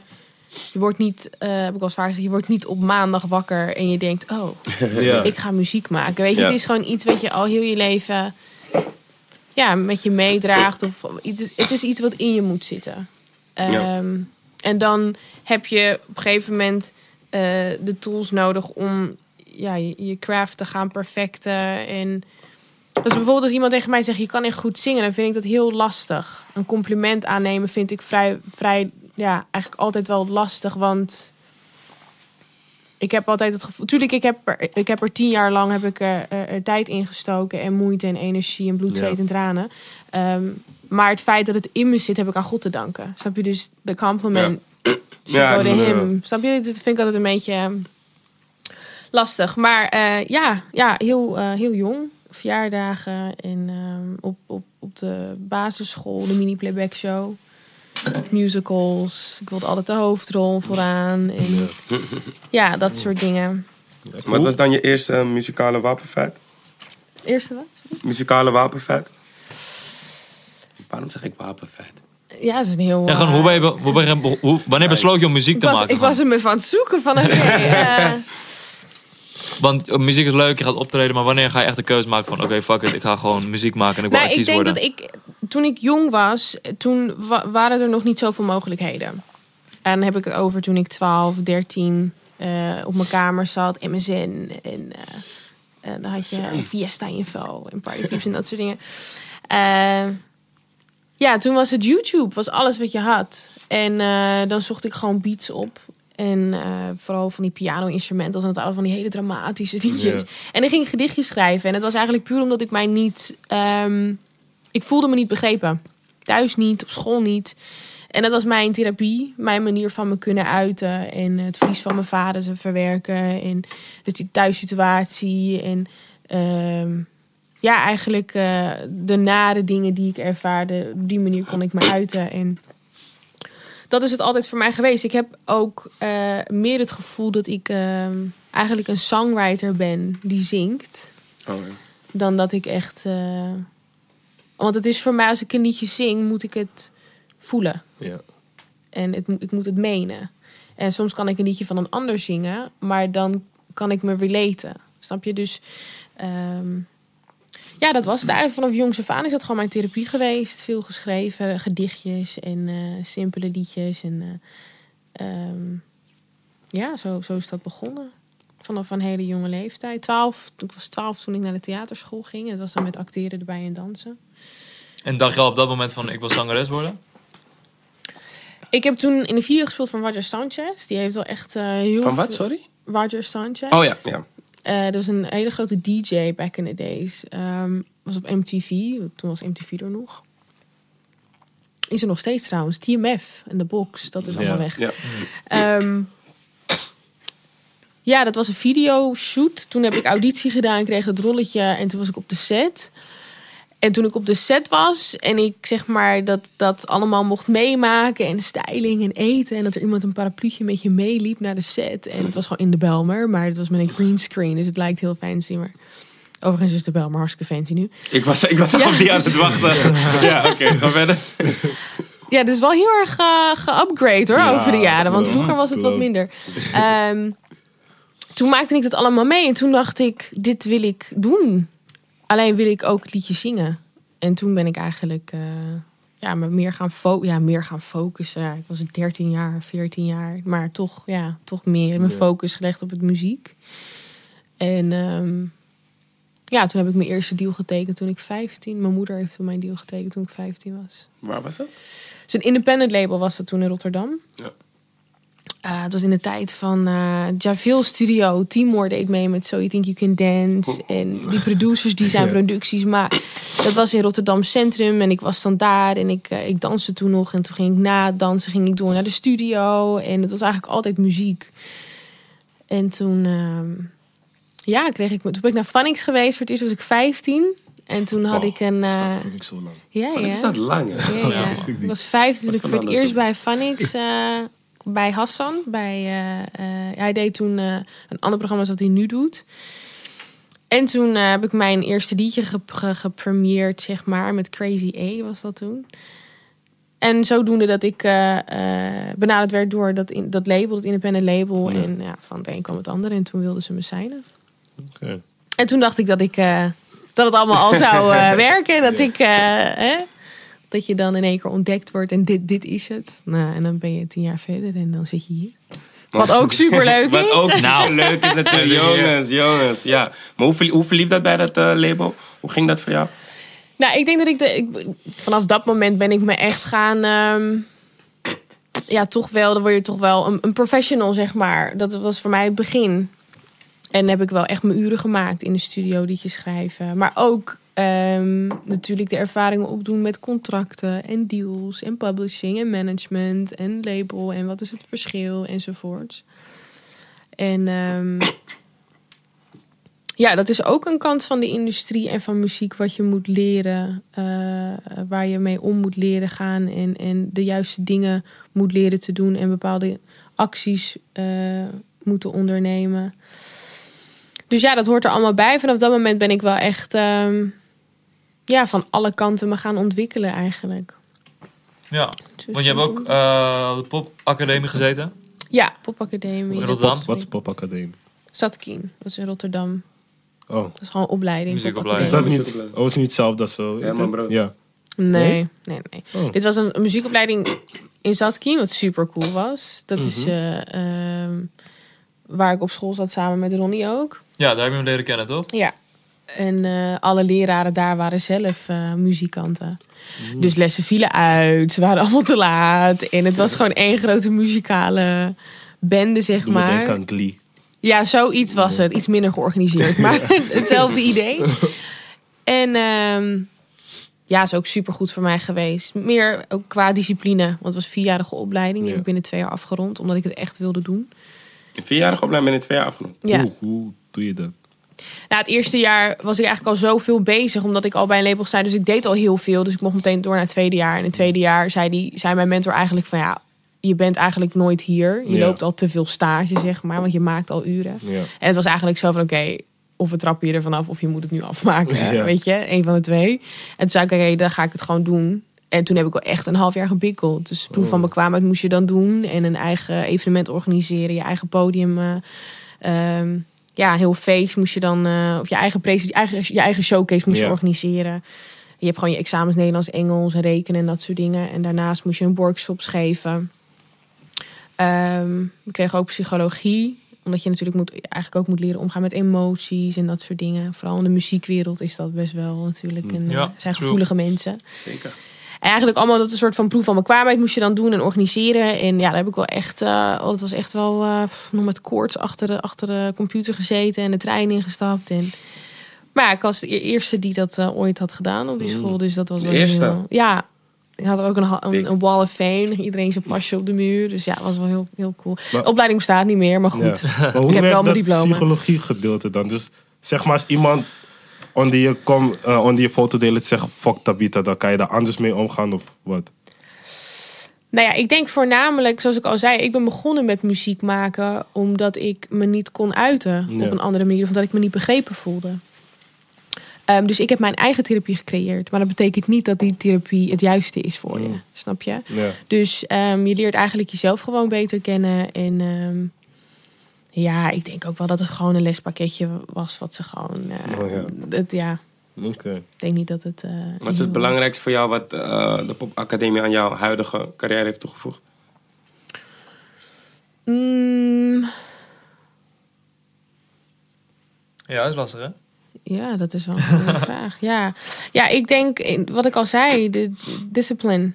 Je wordt niet, eh, heb ik al vaak gezegd, je wordt niet op maandag wakker en je denkt, oh, <laughs>
Ja.
ik ga muziek maken. Weet je,
Ja.
het is gewoon iets wat je al heel je leven ja, met je meedraagt. Of iets, het is iets wat in je moet zitten.
Ja.
Ehm, En dan heb je op een gegeven moment eh, de tools nodig om ja, je, je craft te gaan perfecten. En dus bijvoorbeeld als iemand tegen mij zegt, je kan echt goed zingen, dan vind ik dat heel lastig. Een compliment aannemen vind ik vrij, vrij ja, eigenlijk altijd wel lastig, want ik heb altijd het gevoel. Tuurlijk, ik heb er, ik heb er tien jaar lang heb ik er, er- er tijd in gestoken en moeite en energie en bloed, zweet en tranen. Ehm, maar het feit dat het in me zit, heb ik aan God te danken. Snap je? Dus de compliment.
Ja,
Ja,
is-
hem. Snap je? Dat vind ik altijd een beetje ehm, lastig. Maar eh, ja, ja heel, eh, heel jong. Verjaardagen en ehm, op, op, op de basisschool, de mini-playback show. Musicals. Ik wilde altijd de hoofdrol vooraan. En, ja, <laughs> dat soort dingen.
Wat was dan je eerste eh, muzikale wapenfeit?
Eerste wat?
Muzikale wapenfeit? Waarom zeg ik wapenfeit?
Ja, dat is een heel...
Ja, gewoon,
eh,
hoe ben je, hoe ben je- hoe- wanneer besloot je om muziek
ik
te
was,
maken?
ik was hem even aan het zoeken van... Oké, <laughs> eh,
Want eh, muziek is leuk, je gaat optreden, maar wanneer ga je echt de keuze maken van oké, fuck it, ik ga gewoon muziek maken en ik wil
Nou, ik
artiest
denk
worden?
dat ik, toen ik jong was, toen wa- waren er nog niet zoveel mogelijkheden. En dan heb ik het over toen ik 12, 13, eh, op mijn kamer zat. MSN en eh, eh, dan had je
MSN.
Fiesta Info en Partypeeps en dat soort dingen. Eh, ja, toen was het YouTube, was alles wat je had. En eh, dan zocht ik gewoon beats op. En eh, vooral van die piano-instrumentals en het alle van die hele dramatische liedjes. En dan ging ik gedichtjes schrijven. En het was eigenlijk puur omdat ik mij niet... ehm, ik voelde me niet begrepen. Thuis niet, op school niet. En dat was mijn therapie, mijn manier van me kunnen uiten. En het verlies van mijn vader ze verwerken. En de thuissituatie. En ehm, ja, eigenlijk eh, de nare dingen die ik ervaarde. Op die manier kon ik me uiten. En dat is het altijd voor mij geweest. Ik heb ook eh, meer het gevoel dat ik ehm, eigenlijk een songwriter ben die zingt.
Oh, ja.
Dan dat ik echt... eh, want het is voor mij, als ik een liedje zing, moet ik het voelen.
Ja.
En het, ik moet het menen. En soms kan ik een liedje van een ander zingen, maar dan kan ik me relaten. Snap je? Dus ehm, ja, dat was het eigenlijk. Vanaf jongs af aan is dat gewoon mijn therapie geweest. Veel geschreven, gedichtjes en eh, simpele liedjes. En eh, ehm, ja, zo, zo is dat begonnen. Vanaf een hele jonge leeftijd. 12, ik was twaalf toen ik naar de theaterschool ging. Het was dan met acteren erbij en dansen.
En dacht je al op dat moment van ik wil zangeres worden?
Ik heb toen in de video gespeeld van Roger Sanchez. Die heeft wel echt eh, heel
Van wat, sorry?
Roger Sanchez.
Oh ja, ja.
Eh, dat was een hele grote DJ back in the days. Ehm, was op MTV. Toen was MTV er nog. Is er nog steeds trouwens. TMF en de box. Dat is
Ja.
allemaal weg.
ja.
Ehm, ja, dat was een videoshoot. Toen heb ik auditie gedaan, kreeg het rolletje en toen was ik op de set. En toen ik op de set was en ik zeg maar dat dat allemaal mocht meemaken en styling en eten en dat er iemand een parapluutje met je meeliep naar de set. En het was gewoon in de Belmer, maar het was met een green screen, dus het lijkt heel fancy. Maar overigens is de Belmer hartstikke fancy nu.
Ik was, ik was
Ja,
op die aan
het
wachten. <laughs> Ja, oké, ga verder.
Ja, dus wel heel erg eh, geupgrade hoor,
Ja,
over de jaren. Want vroeger was het wat minder. Ehm, toen maakte ik dat allemaal mee. En toen dacht ik, dit wil ik doen. Alleen wil ik ook het liedje zingen. En toen ben ik eigenlijk eh, ja, me meer, gaan ja, meer gaan focussen. Ik was 13 jaar, 14 jaar. Maar toch, ja, toch meer mijn
Ja.
focus gelegd op het muziek. En ehm, ja, toen heb ik mijn eerste deal getekend toen ik 15. Mijn moeder heeft toen mijn deal getekend toen ik 15 was.
Waar was dat?
Een independent label was dat toen in Rotterdam.
Ja.
Eh, het was in de tijd van eh Javil Studio. Timor deed mee met So You Think You Can Dance. En die producers die zijn
Ja.
producties. Maar dat was in Rotterdam Centrum. En ik was dan daar. En ik, eh, ik danste toen nog. En toen ging ik na het dansen ging ik door naar de studio. En het was eigenlijk altijd muziek. En toen... ehm, ja, kreeg ik... Toen ben ik naar Phonics geweest. Voor het eerst was ik 15. En toen had ik een... eh,
Dat vind ik zo lang.
ja, ja.
dat is dat lang, hè?
Ja, ja. was vijf toen ik voor het eerst bij eh, bij Hassan. Bij, eh, eh, hij deed toen eh, een ander programma dat hij nu doet. En toen heb ik mijn eerste liedje ge ge- gepremieerd, zeg maar, met Crazy A was dat toen. En zodoende dat ik eh, benaderd werd door dat, in, dat label, dat independent label.
Ja.
En ja, van het een kwam het ander en toen wilden ze me signen. En toen dacht ik dat ik dat het allemaal al zou <laughs> werken. Dat ik eh, dat je dan in één keer ontdekt wordt en dit, dit is het. Nou, en dan ben je tien jaar verder en dan zit je hier. Wat ook superleuk <laughs>
Wat
is.
ook
Nou.
leuk is natuurlijk. jongens, jongens. Ja. Maar hoe, hoe verliep dat bij dat eh, label? Hoe ging dat voor jou?
Nou, ik denk dat ik, de, ik vanaf dat moment ben ik me echt gaan. ehm, ja, toch wel. Dan word je toch wel een, een professional, zeg maar. Dat was voor mij het begin. En heb ik wel echt mijn uren gemaakt in de studio, liedjes schrijven. Maar ook ehm, natuurlijk de ervaringen opdoen met contracten en deals en publishing en management en label en wat is het verschil enzovoorts. En ehm, ja, dat is ook een kant van de industrie en van muziek wat je moet leren. eh, waar je mee om moet leren gaan. En, en de juiste dingen moet leren te doen. En bepaalde acties eh, moeten ondernemen. Dus ja, dat hoort er allemaal bij. Vanaf dat moment ben ik wel echt ehm, ja, van alle kanten me gaan ontwikkelen eigenlijk.
Ja,
Dus,
want je hebt ook eh, de popacademie gezeten.
Ja, popacademie.
In Rotterdam?
Wat is popacademie?
Zatkien, dat is in Rotterdam.
Oh,
Dat is gewoon opleiding.
Muziekopleiding.
is dat niet, oh, is niet hetzelfde als zo?
Herman Brood.
Ja.
Nee, nee, nee.
Oh.
Dit was een, een muziekopleiding in Zatkin, wat super cool was. Dat is
Mhm.
eh, ehm, waar ik op school zat samen met Ronnie ook.
Ja, daar heb je hem leren kennen, toch?
Ja. En eh, alle leraren daar waren zelf eh, muzikanten. Dus lessen vielen uit. Ze waren <laughs> allemaal te laat. En het was gewoon één grote muzikale bende, zeg
Doe
maar.
aan Glee.
Ja, zoiets was het. Iets minder georganiseerd, <laughs> maar <laughs> hetzelfde idee. En ehm, ja, is ook super goed voor mij geweest. Meer ook qua discipline. Want het was een vierjarige opleiding. Die
Ja.
heb ik binnen twee jaar afgerond, omdat ik het echt wilde doen.
Een vierjarige opleiding ben je twee jaar afgenomen.
Ja.
Hoe, hoe doe je dat?
Nou, het eerste jaar was ik eigenlijk al zoveel bezig, omdat ik al bij een label sta. Dus ik deed al heel veel. Dus ik mocht meteen door naar het tweede jaar. En in het tweede jaar zei, die, zei mijn mentor eigenlijk van ja, je bent eigenlijk nooit hier. Je
Ja.
loopt al te veel stage, zeg maar, want je maakt al uren.
Ja.
En het was eigenlijk zo van oké, of we trappen je er vanaf of je moet het nu afmaken.
Ja.
Weet je, een van de twee. En toen zei ik, oké, dan ga ik het gewoon doen. En toen heb ik wel echt een half jaar gebikkeld. Dus proef van
Oh.
bekwaamheid moest je dan doen. En een eigen evenement organiseren, je eigen podium. ehm, ja, heel feest moest je dan, eh, of je eigen, presen- je eigen, je eigen showcase moest je
Ja.
organiseren. Je hebt gewoon je examens Nederlands, Engels, rekenen en dat soort dingen. En daarnaast moest je een workshops geven. Ehm, we kregen ook psychologie. Omdat je natuurlijk moet, eigenlijk ook moet leren omgaan met emoties en dat soort dingen. Vooral in de muziekwereld is dat best wel natuurlijk. Een,
Ja,
eh, zijn
true.
gevoelige mensen.
Zeker.
En eigenlijk allemaal dat een soort van proef van bekwaamheid moest je dan doen en organiseren. En ja, daar heb ik wel echt, oh, het was echt wel eh, nog met koorts achter de, achter de computer gezeten en de trein ingestapt. En, maar ja, ik was de eerste die dat eh, ooit had gedaan op die school. Dus dat was
De
wel
eerste?
heel- ja, ik had ook een, een, een wall of fame. <laughs> Iedereen zijn pasje op de muur. Dus ja, dat was wel heel, heel cool.
Maar-
de opleiding bestaat niet meer, maar goed.
Ja. <laughs> Maar hoe
Ik heb wel mijn diploma.
psychologie gedeelte dan? Dus zeg maar als iemand onder je, kom, eh, onder je foto deelt zegt fuck Tabita, dan kan je daar anders mee omgaan of wat?
Nou ja, ik denk voornamelijk, zoals ik al zei, ik ben begonnen met muziek maken omdat ik me niet kon uiten
Ja.
op een andere manier, of omdat ik me niet begrepen voelde. Ehm, dus ik heb mijn eigen therapie gecreëerd, maar dat betekent niet dat die therapie het juiste is voor je,
Mm.
snap je? Dus ehm, je leert eigenlijk jezelf gewoon beter kennen en ehm, ja, ik denk ook wel dat het gewoon een lespakketje was wat ze gewoon, eh,
Oh ja.
het, ja,
Oké.
ik denk niet dat het. eh,
Wat is het belangrijkste voor jou wat eh, de popacademie aan jouw huidige carrière heeft toegevoegd?
Mm,
Ja, dat is lastig, hè?
Ja, dat is wel een goede <laughs> vraag. Ja. ja, ik denk, in- wat ik al zei, de de discipline.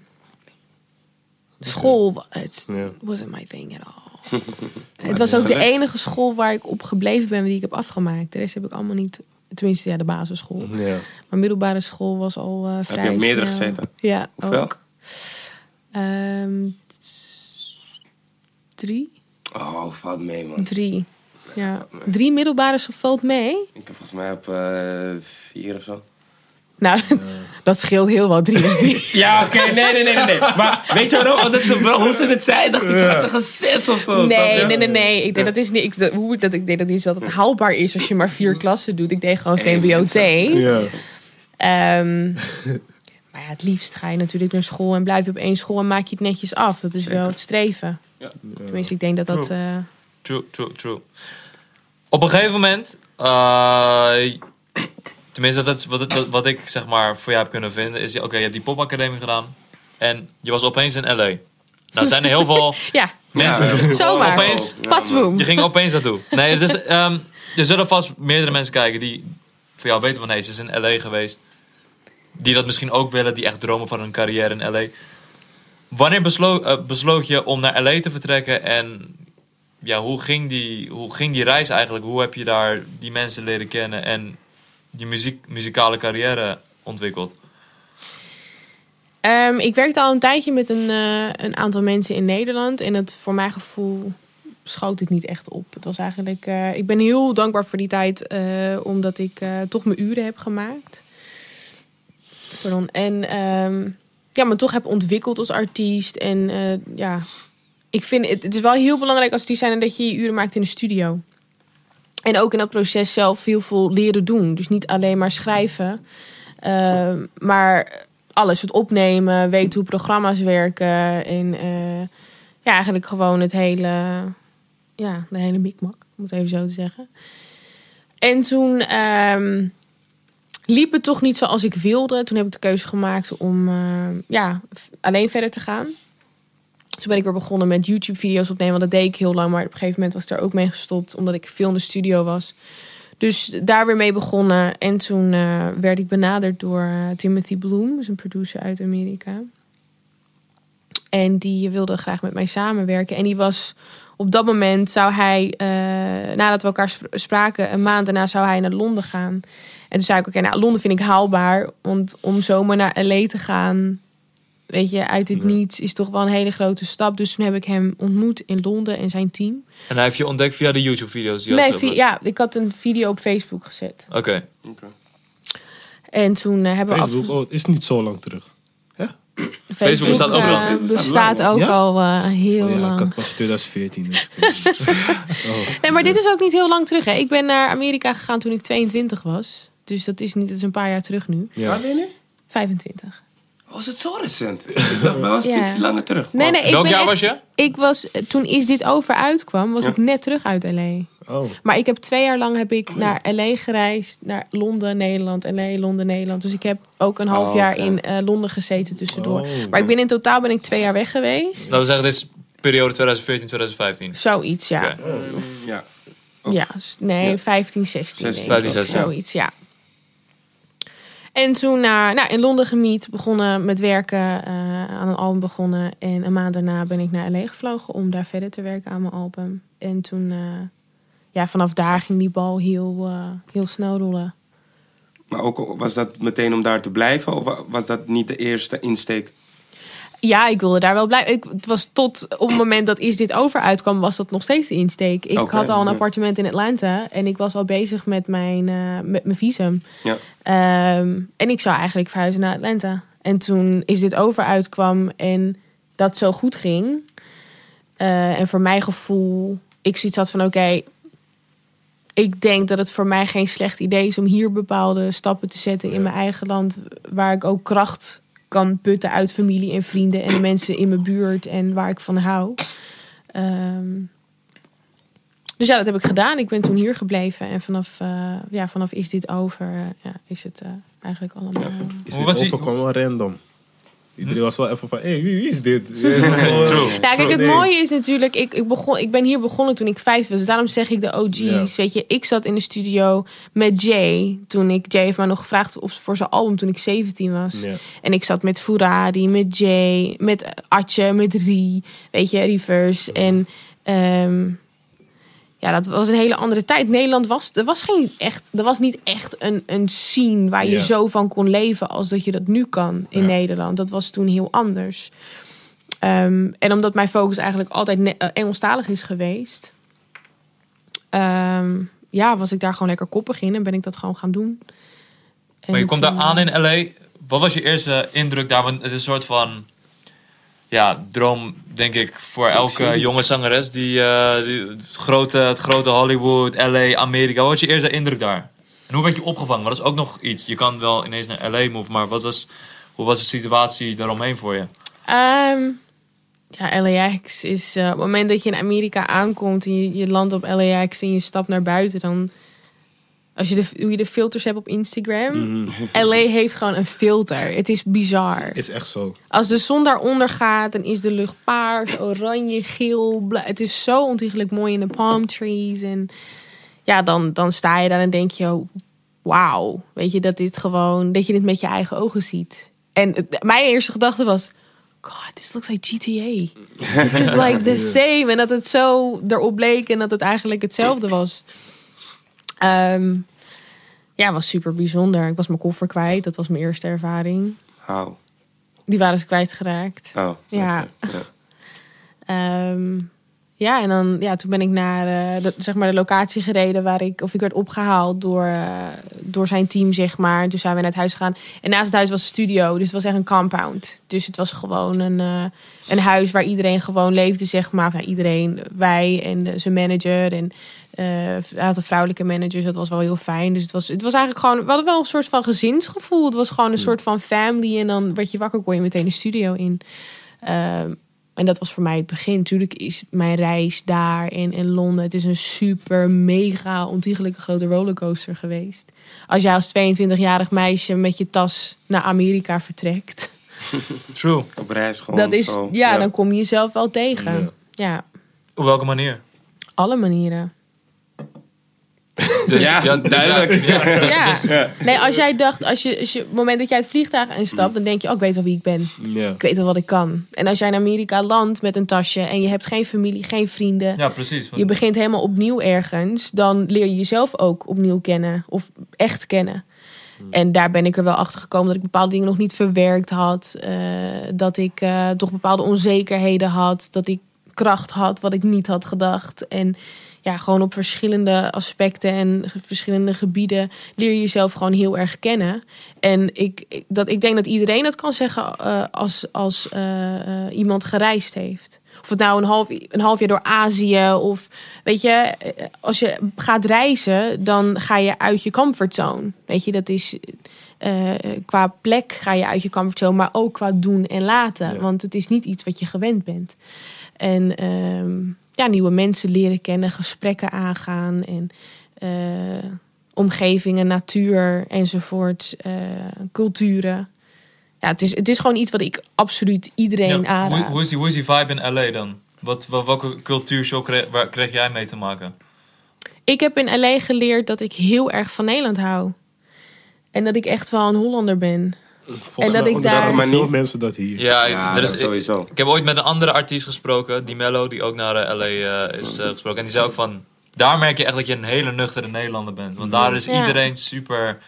School,
Ja.
wasn't my thing at all. <laughs> het was ook de enige school waar ik op gebleven ben, die ik heb afgemaakt. De rest heb ik allemaal niet, tenminste ja, de basisschool.
Ja.
Maar middelbare school was al eh vrij
je op meerdere
snel.
gezeten?
Ja,
Hoeveel?
ook. Ehm, drie?
Oh, valt mee, man.
Drie. Ja, drie middelbare valt mee.
Ik heb volgens mij op eh, vier of zo.
Nou, <laughs> dat scheelt heel wat, drie en vier. <laughs>
Ja, oké, nee, nee, nee, nee, nee. Maar weet je waarom? Omdat ze, bro, hoe ze het zei, dacht ik, ze had zeggen zes of zo.
Nee, nee, nee, nee. Ik denk dat is niet. Ik, dat, hoe dat ik denk dat niet dat het haalbaar is als je maar vier klassen doet. Ik deed gewoon VMBO-T.
Ja.
Ehm, <laughs> maar ja, het liefst ga je natuurlijk naar school en blijf je op één school en maak je het netjes af. Dat is wel het streven.
Ja.
Tenminste, ik denk dat dat. eh,
True, true, true. Op een gegeven moment, eh, tenminste dat is wat, wat, wat ik zeg maar voor jou heb kunnen vinden, is oké, je hebt die popacademie gedaan en je was opeens in LA. Nou zijn er heel veel <laughs>
ja,
mensen. <laughs>
zomaar.
Opeens-
Patsboom.
Je ging opeens naartoe. Nee, het is, ehm, er zullen vast meerdere mensen kijken die voor jou weten van nee, ze is in LA geweest. Die dat misschien ook willen, die echt dromen van een carrière in LA. Wanneer beslo eh, besloot je om naar LA te vertrekken en ja, hoe, ging die, hoe ging die reis eigenlijk? Hoe heb je daar die mensen leren kennen en die muziek, muzikale carrière ontwikkeld?
Ehm, ik werkte al een tijdje met een, eh, een aantal mensen in Nederland. En het, voor mijn gevoel schoot het niet echt op. Het was eigenlijk, eh, ik ben heel dankbaar voor die tijd, eh, omdat ik toch mijn uren heb gemaakt. Pardon. En ehm, ja, me toch heb ontwikkeld als artiest. En ja, ik vind het, het is wel heel belangrijk als artiest zijn dat je je uren maakt in de studio. En ook in dat proces zelf heel veel leren doen. Dus niet alleen maar schrijven, ehm, maar alles, het opnemen, weten hoe programma's werken. En eh, ja, eigenlijk gewoon het hele, ja, de hele mikmak, om het even zo te zeggen. En toen ehm, liep het toch niet zoals ik wilde. Toen heb ik de keuze gemaakt om eh, ja, alleen verder te gaan. Toen ben ik weer begonnen met YouTube-video's opnemen. Want dat deed ik heel lang. Maar op een gegeven moment was ik er ook mee gestopt. Omdat ik veel in de studio was. Dus daar weer mee begonnen. En toen eh, werd ik benaderd door eh, Timothy Bloom. Dat is een producer uit Amerika. En die wilde graag met mij samenwerken. En die was op dat moment zou hij, eh, nadat we elkaar spra- spraken, een maand daarna zou hij naar Londen gaan. En toen zei ik, oké, nou, Londen vind ik haalbaar. Want om zomaar naar LA te gaan, weet je, uit het
Ja.
niets, is toch wel een hele grote stap. Dus toen heb ik hem ontmoet in Londen en zijn team.
En hij heeft je ontdekt via de YouTube-video's die je
Nee,
had
vi-
geüpload?
ja, ik had een video op Facebook gezet.
Oké.
En toen eh, hebben we af...
Facebook, oh, het is niet zo lang terug.
Facebook bestaat ook al.
Facebook
bestaat ook
lang,
al eh, heel
Oh ja, ik
lang.
had pas 2014. Dus <laughs> oh.
Nee, maar dit is ook niet heel lang terug. Hè. Ik ben naar Amerika gegaan toen ik 22 was. Dus dat is niet, dat is een paar jaar terug nu.
Ja.
Waar ben je nu?
25.
Oh, is het zo recent? Ik dacht wel een
Ja.
langer terug.
Nee, nee, ik
Welk
ben
jaar
echt-
was je?
Ik was, toen Is Dit Over uitkwam, was
Ja.
ik net terug uit L.A.
Oh.
Maar ik heb twee jaar lang heb ik naar L.A. gereisd. Naar Londen, Nederland, L.A., Londen, Nederland. Dus ik heb ook een half
Oh,
jaar
oké.
in eh, Londen gezeten tussendoor.
Oh.
Maar ik ben in totaal ben ik twee jaar weg geweest.
Dat wil zeggen, dit is periode 2014, 2015.
Zoiets, ja.
Oké.
Ja. Of-
Ja, s- nee,
Ja.
15, 16. denk
16,
ik.
15, 16.
Zoiets, ja. En toen naar, nou, in Londen gemiet, begonnen met werken, eh, aan een album begonnen. En een maand daarna ben ik naar LA gevlogen om daar verder te werken aan mijn album. En toen, eh, ja, vanaf daar ging die bal heel, eh, heel snel rollen.
Maar ook was dat meteen om daar te blijven? Of wa- was dat niet de eerste insteek?
Ja, ik wilde daar wel blijven. Ik, het was tot op het moment dat Is Dit Over uitkwam, was dat nog steeds de insteek. Ik had al een
ja.
appartement in Atlanta en ik was al bezig met mijn, eh, met mijn visum.
Ja.
Ehm, en ik zou eigenlijk verhuizen naar Atlanta. En toen Is Dit Over uitkwam en dat zo goed ging. eh, en voor mijn gevoel, ik zoiets had van oké, ik denk dat het voor mij geen slecht idee is om hier bepaalde stappen te zetten in mijn eigen land. Waar ik ook kracht kan putten uit familie en vrienden en de mensen in mijn buurt en waar ik van hou. Ehm, dus ja, dat heb ik gedaan. Ik ben toen hier gebleven en vanaf, eh, ja, vanaf is dit over, eh, ja, is het eh, eigenlijk allemaal.
Is dit
was die-
overkwam wel random. Iedereen was wel even van, hé, hey, wie, wie is dit? <laughs>
Ja, kijk, het mooie is natuurlijk, ik, ik, begon, ik ben hier begonnen toen ik vijf was. Dus daarom zeg ik de OG's.
Ja.
Weet je, ik zat in de studio met Jay. Toen ik, Jay heeft mij nog gevraagd op, voor zijn album toen ik 17 was.
Ja.
En ik zat met Furadi, met Jay, met Atje, met Rie. Weet je, Rivers. En ehm, ja, dat was een hele andere tijd. Nederland was, er was geen echt, er was niet echt een, een scene waar je
Ja.
zo van kon leven als dat je dat nu kan in
Ja.
Nederland. Dat was toen heel anders. Ehm, en omdat mijn focus eigenlijk altijd eh, Engelstalig is geweest, ehm, ja, was ik daar gewoon lekker koppig in en ben ik dat gewoon gaan doen. En
Maar je komt daar aan
eh,
in LA. Wat was je eerste indruk daar? Want het is een soort van ja, droom, denk ik, voor elke jonge zangeres. Die, eh, die het, grote, het grote Hollywood, LA, Amerika. Wat was je eerste indruk daar? En hoe werd je opgevangen? Want dat is ook nog iets. Je kan wel ineens naar LA move, maar wat was, hoe was de situatie daaromheen voor je?
Ehm, ja, LAX is eh, op het moment dat je in Amerika aankomt en je, je landt op LAX en je stapt naar buiten, dan als je de, hoe je de filters hebt op Instagram,
Mhm.
LA heeft gewoon een filter. Het is bizar.
Is echt zo.
Als de zon daaronder gaat, dan is de lucht paars, oranje, geel. bla- Het is zo ontiegelijk mooi in de palm trees. En ja, dan, dan sta je daar en denk je, oh, wauw. Weet je, dat dit gewoon, dat je dit met je eigen ogen ziet. En het- mijn eerste gedachte was, God, this looks like GTA. This is <laughs> like the same. En dat het zo erop bleek en dat het eigenlijk hetzelfde was. Ehm, ja, was super bijzonder. Ik was mijn koffer kwijt. Dat was mijn eerste ervaring.
Hou.
Die waren ze kwijtgeraakt.
Oh,
Ja. Ehm, ja, en dan, ja, toen ben ik naar eh, de, zeg maar de locatie gereden waar ik, of ik werd opgehaald door, eh, door zijn team, zeg maar. Toen zijn we naar het huis gegaan. En naast het huis was een studio, dus het was echt een compound. Dus het was gewoon een, eh, een huis waar iedereen gewoon leefde, zeg maar. Iedereen, wij en de- zijn manager en eh hij had een vrouwelijke manager, dus dat was wel heel fijn. Dus het was, het was eigenlijk gewoon, we hadden wel een soort van gezinsgevoel. Het was gewoon een soort van family en dan werd je wakker, kon je meteen de studio in. Ehm, en dat was voor mij het begin. Natuurlijk is mijn reis daar in, in Londen. Het is een super, mega, ontiegelijke grote rollercoaster geweest. Als jij als 22-jarig meisje met je tas naar Amerika vertrekt. <laughs>
True.
Op reis gewoon
Dat is,
zo.
ja, dan kom je jezelf wel tegen.
Ja.
Ja,
Op welke manier?
alle manieren. <laughs>
Dus,
Ja,
dus
duidelijk.
Ja, ja, dus-
Ja. Nee, als jij dacht, als je, als je, op het moment dat jij het vliegtuig instapt, dan denk je, oh, ik weet wel wie ik ben. Ik weet wel wat ik kan. En als jij in Amerika landt met een tasje en je hebt geen familie, geen vrienden,
ja, precies.
je begint helemaal opnieuw ergens, dan leer je jezelf ook opnieuw kennen. Of echt kennen. En daar ben ik er wel achter gekomen dat ik bepaalde dingen nog niet verwerkt had. eh, dat ik eh, toch bepaalde onzekerheden had. Dat ik kracht had wat ik niet had gedacht. En ja, gewoon op verschillende aspecten en verschillende gebieden leer je jezelf gewoon heel erg kennen. En ik, dat, ik denk dat iedereen dat kan zeggen eh, als, als eh, eh, iemand gereisd heeft. Of het nou een half, een half jaar door Azië of weet je, als je gaat reizen, dan ga je uit je comfortzone. Weet je, dat is qua plek ga je uit je comfortzone, maar ook qua doen en laten.
Ja.
Want het is niet iets wat je gewend bent. En ehm, ja, nieuwe mensen leren kennen, gesprekken aangaan en eh, omgevingen, natuur enzovoort, eh, culturen. Ja, het is, het is gewoon iets wat ik absoluut iedereen
Ja,
aanraad.
hoe, hoe, is die, hoe is die vibe in LA dan? Wat, wat, welke cultuurshow kreeg, waar kreeg jij mee te maken?
Ik heb in LA geleerd dat ik heel erg van Nederland hou. En dat ik echt wel een Hollander ben.
Volgens
En dat
mij
ik daar-
veel mensen dat hier.
Ja,
Ja,
er is,
dat sowieso.
ik heb ooit met een andere artiest gesproken, die Mello, die ook naar eh, LA eh, is eh, gesproken. En die zei ook van, daar merk je echt dat je een hele nuchtere Nederlander bent. Want daar is
Ja.
iedereen super...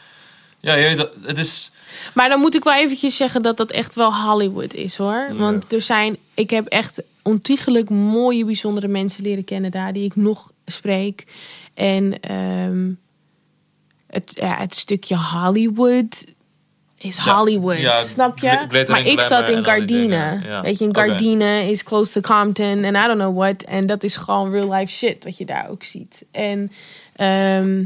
Ja, je weet, het is...
Maar dan moet ik wel eventjes zeggen dat dat echt wel Hollywood is hoor. Want er zijn, ik heb echt ontiegelijk mooie, bijzondere mensen leren kennen daar die ik nog spreek. En ehm, het, ja, het stukje Hollywood is Hollywood,
ja,
snap je? Maar ik zat
glamour
in Gardine.
ja.
Weet je, in
Oké.
Gardine is close to Compton en I don't know what. En dat is gewoon real life shit wat je daar ook ziet. En ehm,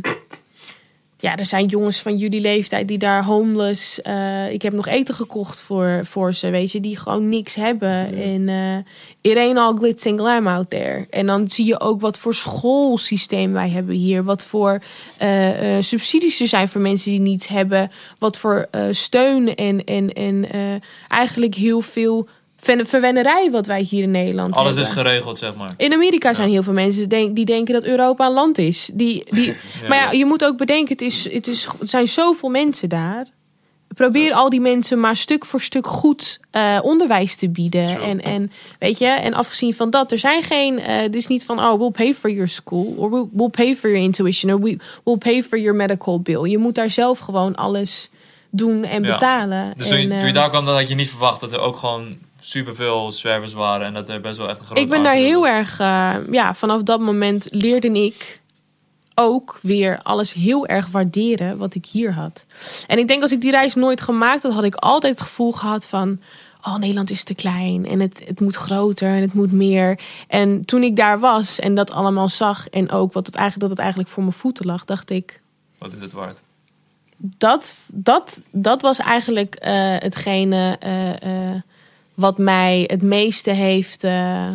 ja, er zijn jongens van jullie leeftijd die daar homeless. eh, ik heb nog eten gekocht voor, voor ze, weet je, die gewoon niks hebben. En eh it ain't all glitz and glam out there. En dan zie je ook wat voor schoolsysteem wij hebben hier. Wat voor eh, eh, subsidies er zijn voor mensen die niets hebben. Wat voor eh, steun en, en, en eh, eigenlijk heel veel verwennerij wat wij hier in Nederland
Alles
hebben.
is geregeld, zeg maar.
In Amerika zijn heel veel mensen die denk- die denken dat Europa een land is. Die, die, <laughs> maar ja, je moet ook bedenken, het, is, het, is, er zijn zoveel mensen daar. Probeer al die mensen maar stuk voor stuk goed eh, onderwijs te bieden. En, en weet je, en afgezien van dat, er zijn geen. het is niet van, oh, we'll pay for your school. Or we'll, we'll pay for your intuition. Or we, we'll pay for your medical bill. Je moet daar zelf gewoon alles doen en
Ja.
betalen.
Dus toen je,
En,
toen je
eh,
daar kwam, dan had je niet verwacht dat er ook gewoon superveel zwervers waren. En dat er best wel echt een
Ik ben daar heel
was.
erg, eh, ja, vanaf dat moment leerde ik ook weer alles heel erg waarderen wat ik hier had. En ik denk als ik die reis nooit gemaakt had, had ik altijd het gevoel gehad van, oh Nederland is te klein en het, het moet groter en het moet meer. En toen ik daar was en dat allemaal zag en ook wat het eigenlijk, dat het eigenlijk voor mijn voeten lag, dacht ik,
Wat is het waard?
dat, dat, dat was eigenlijk eh, hetgene eh, wat mij het meeste heeft. eh,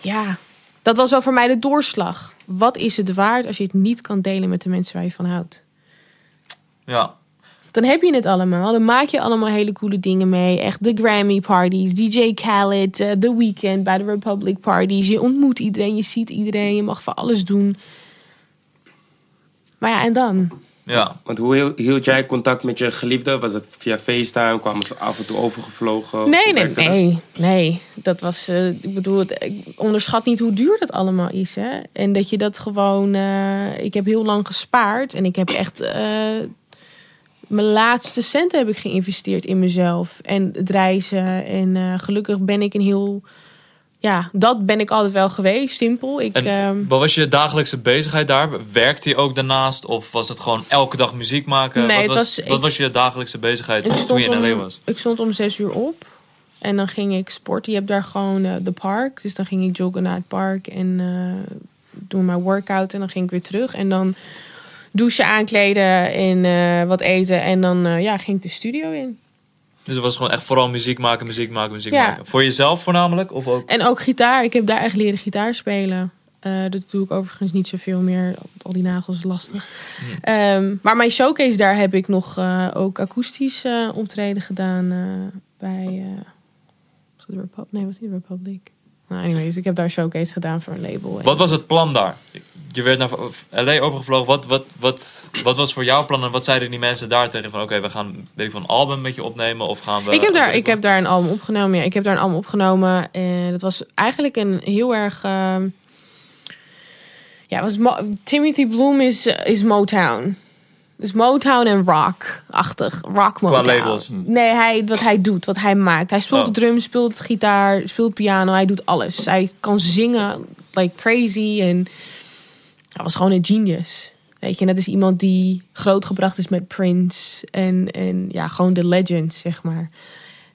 ja, dat was wel voor mij de doorslag. Wat is het waard als je het niet kan delen met de mensen waar je van houdt?
Ja,
Dan heb je het allemaal. Dan maak je allemaal hele coole dingen mee. Echt de Grammy parties, DJ Khaled, eh, The Weeknd bij de Republic parties. Je ontmoet iedereen, je ziet iedereen, je mag van alles doen. Maar ja, en dan?
Ja.
Want hoe hield- jij contact met je geliefde? Was het via FaceTime? Kwamen ze af en toe overgevlogen?
Nee, nee, nee, nee. Dat was, eh, ik bedoel, ik onderschat niet hoe duur dat allemaal is. Hè? En dat je dat gewoon, eh, ik heb heel lang gespaard en ik heb echt, eh, mijn laatste centen heb ik geïnvesteerd in mezelf en het reizen. En eh, gelukkig ben ik een heel, ja, dat ben ik altijd wel geweest, simpel. Ik,
En
ehm,
wat was je dagelijkse bezigheid daar? Werkte je ook daarnaast? Of was het gewoon elke dag muziek maken?
Nee,
wat, was,
was-
wat
ik-
was je dagelijkse bezigheid toen je in LA
om,
was?
ik stond om zes uur op. En dan ging ik sporten. Je hebt daar gewoon eh, de park. Dus dan ging ik joggen naar het park. En eh doen mijn workout. En dan ging ik weer terug. En dan douchen, aankleden en eh, wat eten. En dan ja, ging ik de studio in.
Dus het was gewoon echt vooral muziek maken, muziek maken, muziek
Ja.
maken. Voor jezelf voornamelijk? Of ook?
En ook gitaar. Ik heb daar echt leren gitaar spelen. Eh, dat doe ik overigens niet zoveel meer. Al die nagels is lastig. Ehm, maar mijn showcase, daar heb ik nog eh, ook akoestisch eh, optreden gedaan. bij... Nee, was die de Republic? Nou, anyways, ik heb daar showcase gedaan voor een label.
Wat was het plan daar? Je werd naar LA overgevlogen. Wat, wat, wat, wat was voor jouw plan en wat zeiden die mensen daar tegen? Van oké, we gaan weet ik, van een album met je opnemen of gaan we...
ik, heb daar, ik heb daar een album opgenomen. Ja, ik heb daar een album opgenomen. En dat was eigenlijk een heel erg. ehm, ja, was Mo- Timothy Bloom is, is Motown. Dus Motown en rock-achtig. Rock Motown.
labels.
Nee, hij, wat hij doet, wat hij maakt. Hij speelt
Oh.
drums, speelt gitaar, speelt piano. Hij doet alles. Hij kan zingen like crazy. En hij was gewoon een genius. Weet je, en dat is iemand die grootgebracht is met Prince. En, en ja, gewoon de legends, zeg maar.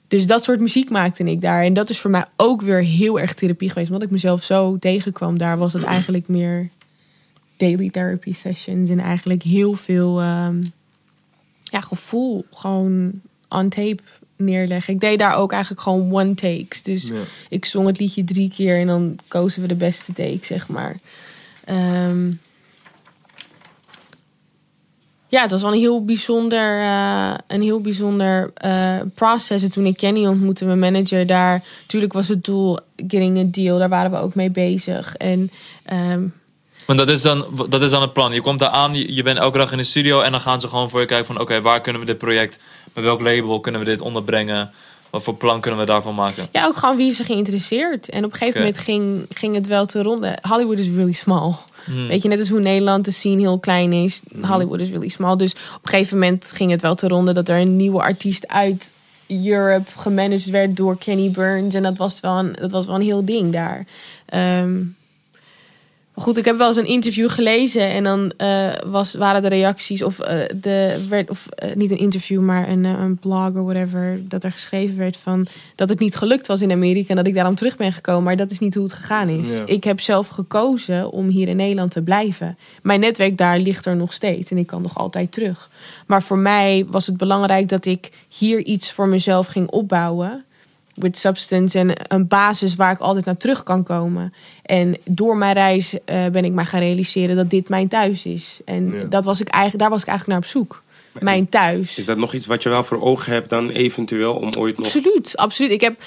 Dus dat soort muziek maakte ik daar. En dat is voor mij ook weer heel erg therapie geweest. Omdat ik mezelf zo tegenkwam, daar was het eigenlijk meer daily therapy sessions. En eigenlijk heel veel ehm, ja, gevoel gewoon on tape neerleggen. Ik deed daar ook eigenlijk gewoon one takes. Dus
Ja.
ik zong het liedje drie keer en dan kozen we de beste take, zeg maar. Ehm, ja, het was wel een heel bijzonder, eh, een heel bijzonder eh proces. En toen ik Kenny ontmoette, mijn manager daar, natuurlijk was het doel getting a deal. Daar waren we ook mee bezig. En ehm,
Want dat is, dan, dat is dan het plan. Je komt daar aan, je, je bent elke dag in de studio en dan gaan ze gewoon voor je kijken van oké, waar kunnen we dit project, met welk label kunnen we dit onderbrengen? Wat voor plan kunnen we daarvan maken?
ja, ook gewoon wie is er geïnteresseerd. En op een gegeven moment ging, ging het wel te ronde. Hollywood is really small.
Hmm.
Weet je, net als hoe Nederland de scene heel klein is. Hollywood is really small. Dus op een gegeven moment ging het wel te ronde dat er een nieuwe artiest uit Europe gemanaged werd door Kenny Burns. En dat was wel een, dat was wel een heel ding daar. Ehm, maar goed, ik heb wel eens een interview gelezen en dan eh, was, waren de reacties of, eh, de, werd, of eh, niet een interview, maar een, een blog of whatever, dat er geschreven werd van dat het niet gelukt was in Amerika en dat ik daarom terug ben gekomen. Maar dat is niet hoe het gegaan is.
Ja.
Ik heb zelf gekozen om hier in Nederland te blijven. Mijn netwerk daar ligt er nog steeds en ik kan nog altijd terug. Maar voor mij was het belangrijk dat ik hier iets voor mezelf ging opbouwen. With substance en een basis waar ik altijd naar terug kan komen. En door mijn reis eh, ben ik mij gaan realiseren dat dit mijn thuis is. En
Ja.
dat was ik eigenlijk, daar was ik eigenlijk naar op zoek. Mijn thuis.
Is dat nog iets wat je wel voor ogen hebt dan eventueel om ooit nog...
Absoluut, absoluut. Ik heb,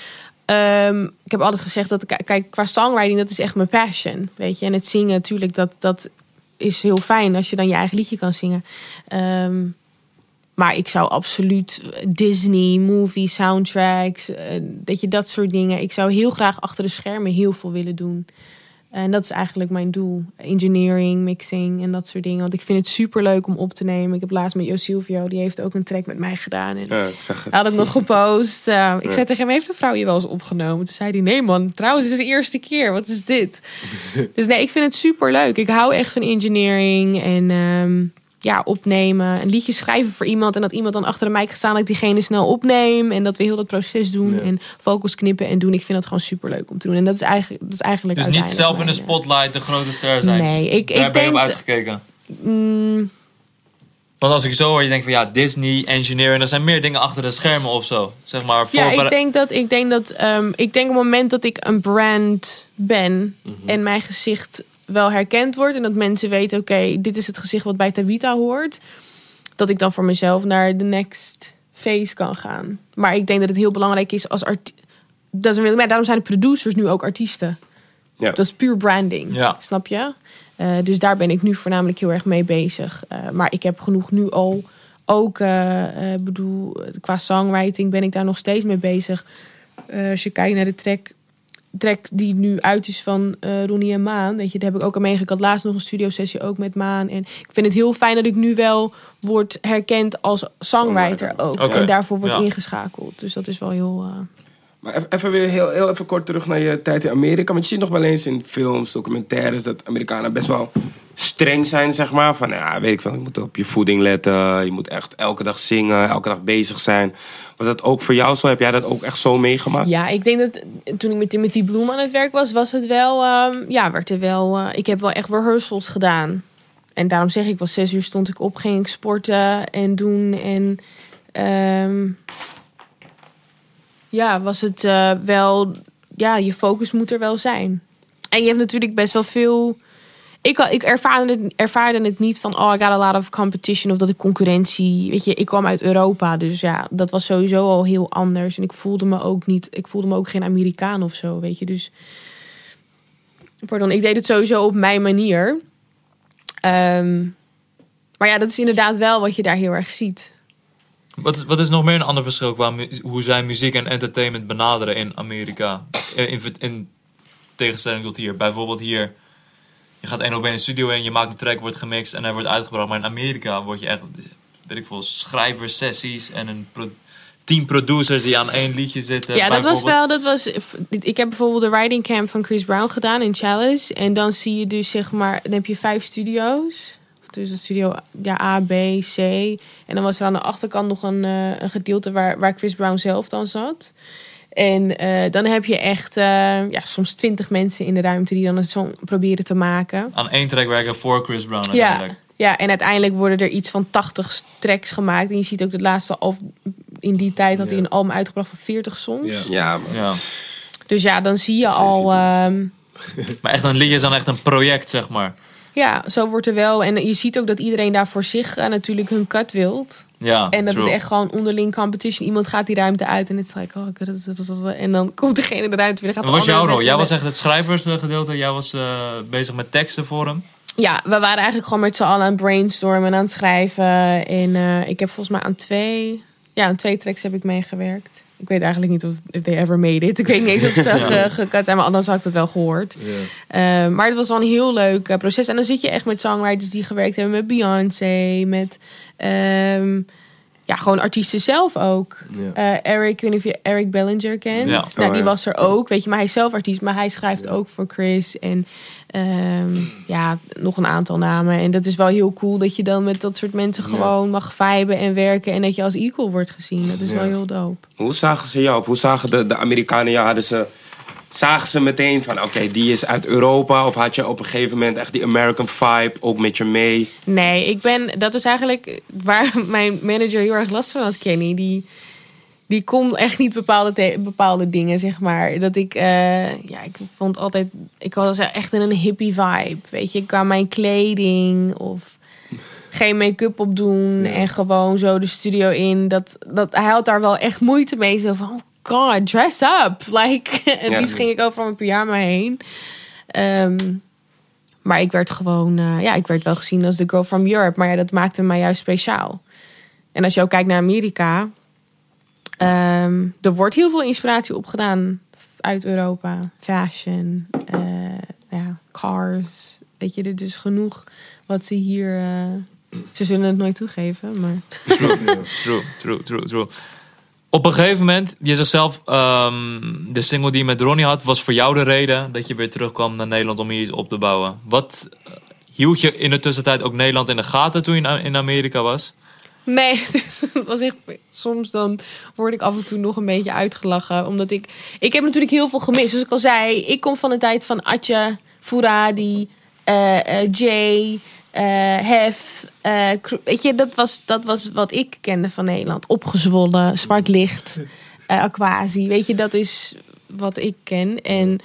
ehm, ik heb altijd gezegd dat, kijk, qua songwriting, dat is echt mijn passion. Weet je, en het zingen natuurlijk, dat, dat is heel fijn als je dan je eigen liedje kan zingen. Ehm, maar ik zou absoluut Disney, movie, soundtracks, eh, weet je, dat soort dingen. Ik zou heel graag achter de schermen heel veel willen doen. En dat is eigenlijk mijn doel. Engineering, mixing en dat soort dingen. Want ik vind het super leuk om op te nemen. Ik heb laatst met Jo Silvio, die heeft ook een track met mij gedaan. En
Ja, ik het.
had het nog gepost. Uh, ik
Ja.
zei tegen hem, heeft een vrouw je wel eens opgenomen? Toen zei hij, nee man, trouwens, het is de eerste keer. Wat is dit? <laughs> dus nee, ik vind het super leuk. Ik hou echt van engineering en ehm, ja, opnemen. Een liedje schrijven voor iemand en dat iemand dan achter de mic gaat staan... dat ik diegene snel opneem en dat we heel dat proces doen.
Ja.
En vocals knippen en doen. Ik vind dat gewoon super leuk om te doen. En dat is eigenlijk, dat is eigenlijk
Dus niet zelf in de
eh,
spotlight de grote ster zijn.
Nee, ik,
Daar
ik
ben je op uitgekeken.
mm,
Want als ik zo hoor, je denkt van ja, Disney, engineering, er zijn meer dingen achter de schermen of zo. Zeg maar,
Ja, ik denk dat ik denk dat ehm, ik denk op het moment dat ik een brand ben en mijn gezicht wel herkend wordt en dat mensen weten, oké, dit is het gezicht wat bij Tabita hoort, dat ik dan voor mezelf naar de next phase kan gaan. Maar ik denk dat het heel belangrijk is als art. Dat is, maar daarom zijn de producers nu ook artiesten.
Ja.
Dat is puur branding.
Ja.
Snap je? Eh, dus daar ben ik nu voornamelijk heel erg mee bezig. Eh, maar ik heb genoeg nu al. Ook, eh, eh, bedoel, qua songwriting ben ik daar nog steeds mee bezig. Eh, als je kijkt naar de track, track die nu uit is van eh Ronnie en Maan. Weet je, daar heb ik ook aan meegewerkt. Ik had laatst nog een studio sessie ook met Maan. En ik vind het heel fijn dat ik nu wel word herkend als songwriter ook. En daarvoor wordt
Ja.
ingeschakeld. Dus dat is wel heel... eh,
Maar even, weer heel, heel even kort terug naar je tijd in Amerika. Want je ziet nog wel eens in films, documentaires, dat Amerikanen best wel streng zijn, zeg maar. Van ja, weet ik veel, je moet op je voeding letten. Je moet echt elke dag zingen, elke dag bezig zijn. Was dat ook voor jou zo? Heb jij dat ook echt zo meegemaakt?
Ja, ik denk dat toen ik met Timothy Bloem aan het werk was, was het wel, ehm, ja, werd er wel, eh, ik heb wel echt rehearsals gedaan. En daarom zeg ik, was zes uur stond ik op, ging ik sporten en doen. En ehm, ja, was het eh, wel, ja, je focus moet er wel zijn. En je hebt natuurlijk best wel veel. Ik, ik ervaarde, het, ervaarde het niet van, oh, I got a lot of competition of dat ik concurrentie. Weet je, ik kwam uit Europa, dus ja, dat was sowieso al heel anders. En ik voelde me ook niet, ik voelde me ook geen Amerikaan of zo, weet je. Dus, pardon, ik deed het sowieso op mijn manier. Ehm, maar ja, dat is inderdaad wel wat je daar heel erg ziet.
Wat is, wat is nog meer een ander verschil qua hoe zij muziek en entertainment benaderen in Amerika? In, in, in tegenstelling tot hier. Bijvoorbeeld hier, je gaat één op één de studio in, je maakt een track, wordt gemixt en hij wordt uitgebracht. Maar in Amerika word je echt, weet ik veel, schrijversessies en een pro- tien producers die aan één liedje zitten.
Ja, dat was wel. Dat was, ik heb bijvoorbeeld de writing camp van Chris Brown gedaan in Chalice. En dan zie je dus zeg maar, dan heb je vijf studio's. Dus het studio ja, A, B, C. En dan was er aan de achterkant nog een, eh, een gedeelte waar, waar Chris Brown zelf dan zat. En eh, dan heb je echt eh, ja, soms twintig mensen in de ruimte die dan een song proberen te maken.
Aan één track werken voor Chris Brown
Ja,
uiteindelijk.
ja, en uiteindelijk worden er iets van 80 tracks gemaakt. En je ziet ook de laatste, of in die tijd had hij
Ja.
een album uitgebracht van 40 songs.
Ja.
Ja.
Ja.
Dus ja, dan zie je al. ehm,
Maar echt een liedje is dan echt een project, zeg maar.
Ja, zo wordt er wel. En je ziet ook dat iedereen daar voor zich eh, natuurlijk hun cut wilt.
Ja,
En dat
true.
het echt gewoon onderling competition. Iemand gaat die ruimte uit en het is like, oh, en dan komt degene de ruimte weer. Gaat
wat was jouw rol? Jij was echt het schrijversgedeelte. Jij was eh, bezig met teksten voor hem.
Ja, we waren eigenlijk gewoon met z'n allen aan het brainstormen en aan het schrijven. En eh, ik heb volgens mij aan twee, ja, aan twee tracks heb ik meegewerkt. Ik weet eigenlijk niet of they ever made it. Ik weet niet eens of ze <laughs> ge- gecut zijn, maar anders had ik het wel gehoord.
Ja.
Eh, maar het was wel een heel leuk eh, proces. En dan zit je echt met songwriters die gewerkt hebben met Beyoncé, met ehm, ja, gewoon artiesten zelf ook.
Ja.
Eh, Eric, ik weet niet of je Eric Bellinger kent.
Ja.
Nou,
Oh,
die
ja.
was er ook, weet je. Maar hij is zelf artiest, maar hij schrijft ook voor Chris. En ehm, ja, nog een aantal namen. En dat is wel heel cool dat je dan met dat soort mensen
Ja.
gewoon mag viben en werken. En dat je als equal wordt gezien. Dat is
Ja.
wel heel dope.
Hoe zagen ze jou? Of hoe zagen de, de Amerikanen jou? Hadden ze, zagen ze meteen van, oké, die is uit Europa? Of had je op een gegeven moment echt die American vibe ook met je mee?
Nee, ik ben, dat is eigenlijk waar <laughs> mijn manager heel erg last van had, Kenny. Die, die kon echt niet bepaalde, bepaalde dingen, zeg maar. Dat ik, eh, ja, ik vond altijd, ik was echt in een hippie vibe. Weet je, qua mijn kleding of geen make-up op doen
Ja.
en gewoon zo de studio in. Dat, dat, hij had daar wel echt moeite mee. Zo van, oh god, dress up. <laughs> Like, en
Ja.
liefst ging ik over mijn pyjama heen. Ehm, maar ik werd gewoon, eh, ja, ik werd wel gezien als de girl from Europe. Maar ja, dat maakte mij juist speciaal. En als je ook kijkt naar Amerika, ehm, er wordt heel veel inspiratie opgedaan uit Europa. Fashion, eh, ja, cars. Weet je, dit is genoeg wat ze hier. eh, ze zullen het nooit toegeven, maar.
True, true, true, true. Op een gegeven moment, je zegt zelf, ehm, de single die je met Ronnie had, was voor jou de reden dat je weer terugkwam naar Nederland om hier iets op te bouwen. Wat eh, hield je in de tussentijd ook Nederland in de gaten toen je in- Amerika was?
Nee, <laughs> dus het was echt. Soms dan word ik af en toe nog een beetje uitgelachen. Omdat ik. Ik heb natuurlijk heel veel gemist. Zoals ik al zei, ik kom van de tijd van Atje, Furadi, eh, eh, Jay, eh, Hef. Eh, weet je, dat was, dat was wat ik kende van Nederland. Opgezwollen, zwart licht, <laughs> aquasi. Weet je, dat is wat ik ken. En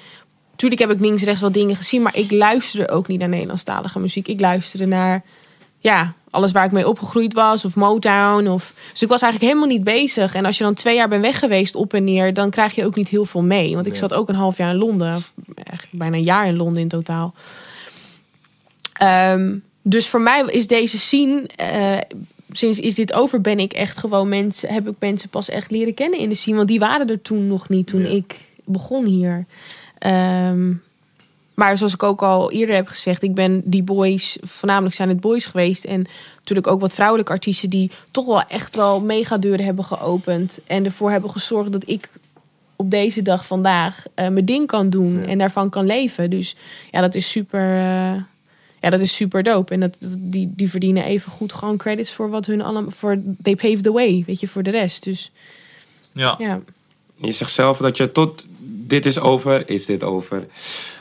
natuurlijk heb ik links rechts wat dingen gezien. Maar ik luisterde ook niet naar Nederlandstalige muziek. Ik luisterde naar ja, alles waar ik mee opgegroeid was, of Motown. Of... Dus ik was eigenlijk helemaal niet bezig. En als je dan twee jaar bent weg geweest, op en neer, dan krijg je ook niet heel veel mee. Want ik
Nee.
zat ook een half jaar in Londen, of eigenlijk bijna een jaar in Londen in totaal. Ehm, dus voor mij is deze scene, eh, sinds is dit over, ben ik echt gewoon mensen, heb ik mensen pas echt leren kennen in de scene. Want die waren er toen nog niet, toen
Ja.
ik begon hier. Ehm, maar zoals ik ook al eerder heb gezegd, ik ben die boys, voornamelijk zijn het boys geweest. En natuurlijk ook wat vrouwelijke artiesten die toch wel echt wel megadeuren hebben geopend. En ervoor hebben gezorgd dat ik op deze dag vandaag eh, mijn ding kan doen
Ja.
en daarvan kan leven. Dus ja, dat is super. eh, ja, dat is super dope. En dat, die, die verdienen even goed gewoon credits voor wat hun allemaal. Voor they paved the way, weet je, voor de rest. Dus
Ja.
ja.
Je zegt zelf dat je tot dit is over, is dit over.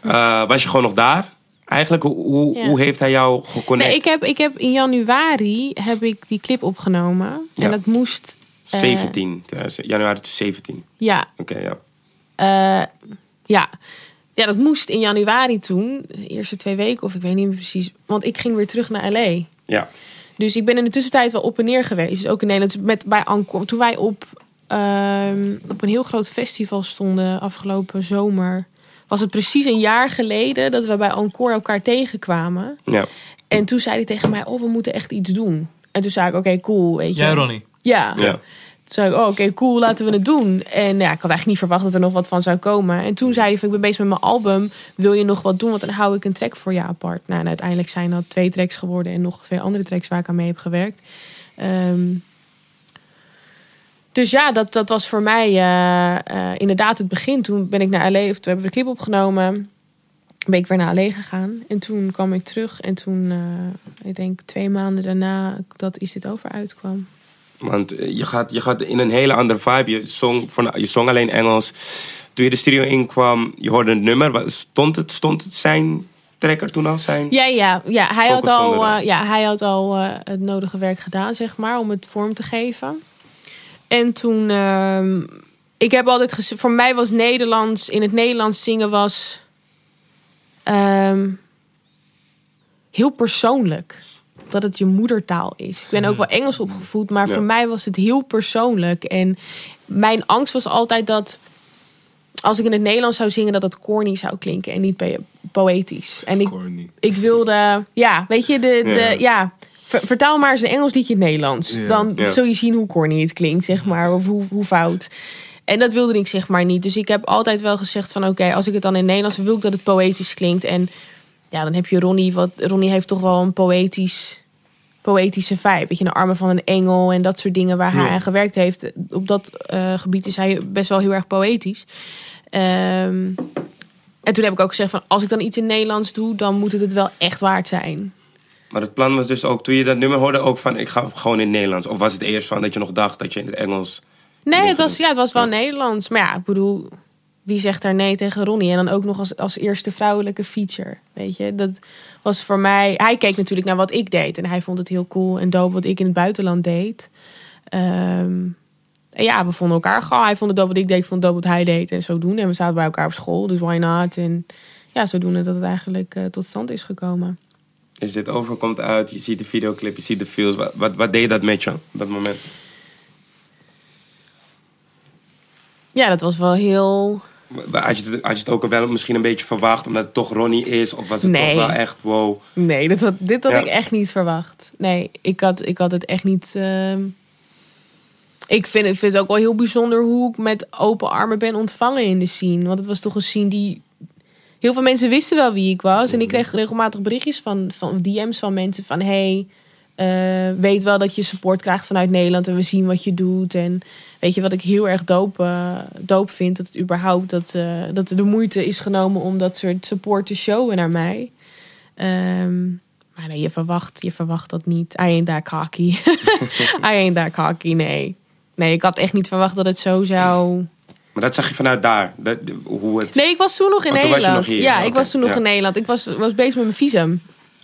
Eh, was je gewoon nog daar? Eigenlijk, hoe, hoe,
Ja.
hoe heeft hij jou geconnect?
Nee, ik heb, ik heb in januari heb ik die clip opgenomen.
Ja.
En dat moest. eh,
17, eh, januari 17.
Ja,
Oké, ja.
Eh, ja. Ja, dat moest in januari toen. De eerste twee weken of ik weet niet meer precies. Want ik ging weer terug naar L.A.
Ja.
Dus ik ben in de tussentijd wel op en neer geweest. Dus ook in Nederland. Dus Met, bij Encore. Toen wij op, ehm, op een heel groot festival stonden afgelopen zomer. Was het precies een jaar geleden dat we bij Encore elkaar tegenkwamen.
Ja.
En toen zei hij tegen mij, oh, we moeten echt iets doen. En toen zei ik, oké, cool, weet je.
Jij, Ronnie.
Ja.
Ja.
Toen zei ik, oh, oké, cool, laten we het doen. En ja, ik had eigenlijk niet verwacht dat er nog wat van zou komen. En toen zei hij, van, ik ben bezig met mijn album. Wil je nog wat doen? Want dan hou ik een track voor je apart. Nou, en uiteindelijk zijn dat twee tracks geworden. En nog twee andere tracks waar ik aan mee heb gewerkt. Ehm, dus ja, dat, dat was voor mij eh, eh, inderdaad het begin. Toen ben ik naar LA, of toen hebben we de clip opgenomen. Ben ik weer naar LA gegaan. En toen kwam ik terug. En toen, eh, ik denk twee maanden daarna, dat Is Dit Over uitkwam.
Want eh, je gaat, je gaat in een hele andere vibe. Je zong, voor, je zong alleen Engels. Toen je de studio inkwam, je hoorde het nummer. Stond het, stond het zijn trekker toen al? Zijn?
Ja, ja, ja. Hij, had al, eh, ja hij had al eh, het nodige werk gedaan, zeg maar, om het vorm te geven. En toen, ehm, ik heb altijd gezegd, voor mij was Nederlands, in het Nederlands zingen was ehm, heel persoonlijk. Dat het je moedertaal is. Ik ben ook wel Engels opgevoed, maar
Ja.
voor mij was het heel persoonlijk. En mijn angst was altijd dat als ik in het Nederlands zou zingen, dat het corny zou klinken en niet po- poëtisch. En ik,
Corny.
ik wilde, ja, weet je, de, de,
Ja.
ja. ver- vertaal maar eens een Engels liedje in het Nederlands.
Ja.
Dan zul je zien hoe corny het klinkt, zeg maar, of hoe, hoe fout. En dat wilde ik zeg maar niet. Dus ik heb altijd wel gezegd van, oké, als ik het dan in het Nederlands wil ik dat het poëtisch klinkt. En ja, dan heb je Ronnie, wat Ronnie heeft toch wel een poëtisch, poëtische vibe. Weet je, de armen van een engel en dat soort dingen waar hij aan gewerkt heeft. Op dat eh, gebied is hij best wel heel erg poëtisch. Ehm, en toen heb ik ook gezegd van als ik dan iets in Nederlands doe, dan moet het het wel echt waard zijn.
Maar het plan was dus ook, toen je dat nummer hoorde, ook van ik ga gewoon in het Nederlands. Of was het eerst van dat je nog dacht dat je in het Engels...
Nee, het was, ja, het was wel
Ja.
Nederlands. Maar ja, ik bedoel, wie zegt daar nee tegen Ronnie? En dan ook nog als, als eerste vrouwelijke feature. Weet je, dat was voor mij. Hij keek natuurlijk naar wat ik deed. En hij vond het heel cool en dope wat ik in het buitenland deed. Ehm, en ja, we vonden elkaar gewoon. Hij vond het dope wat ik deed, ik vond het dope wat hij deed. En zo doen. En we zaten bij elkaar op school, dus why not? En ja, zodoende dat het eigenlijk eh, tot stand is gekomen.
Is dit over, komt uit, je ziet de videoclip, je ziet de feels. Wat, wat, wat deed dat met je op dat moment?
Ja, dat was wel heel.
Had je, het, had je het ook wel misschien een beetje verwacht, omdat het toch Ronnie is? Of was het
Nee.
toch wel echt, wow...
Nee, had, dit had
Ja.
ik echt niet verwacht. Nee, ik had, ik had het echt niet. ehm, Ik vind, het- vind het ook wel heel bijzonder hoe ik met open armen ben ontvangen in de scene. Want het was toch een scene die. Heel veel mensen wisten wel wie ik was. En ik kreeg regelmatig berichtjes van, van DM's van mensen van hey. Eh, weet wel dat je support krijgt vanuit Nederland en we zien wat je doet. En weet je wat ik heel erg doop, eh, doop vind? Dat het überhaupt dat, eh, dat er de moeite is genomen om dat soort support te showen naar mij. Ehm, maar nee, je verwacht, je verwacht dat niet. I ain't that cocky. <laughs> I ain't that cocky, nee. Nee, ik had echt niet verwacht dat het zo zou...
Maar dat zag je vanuit daar, dat, hoe het...
Nee, ik was toen nog in Nederland.
nog hier.
Ja, ik was toen nog
ja.
in Nederland. Ik was, was bezig met mijn visum.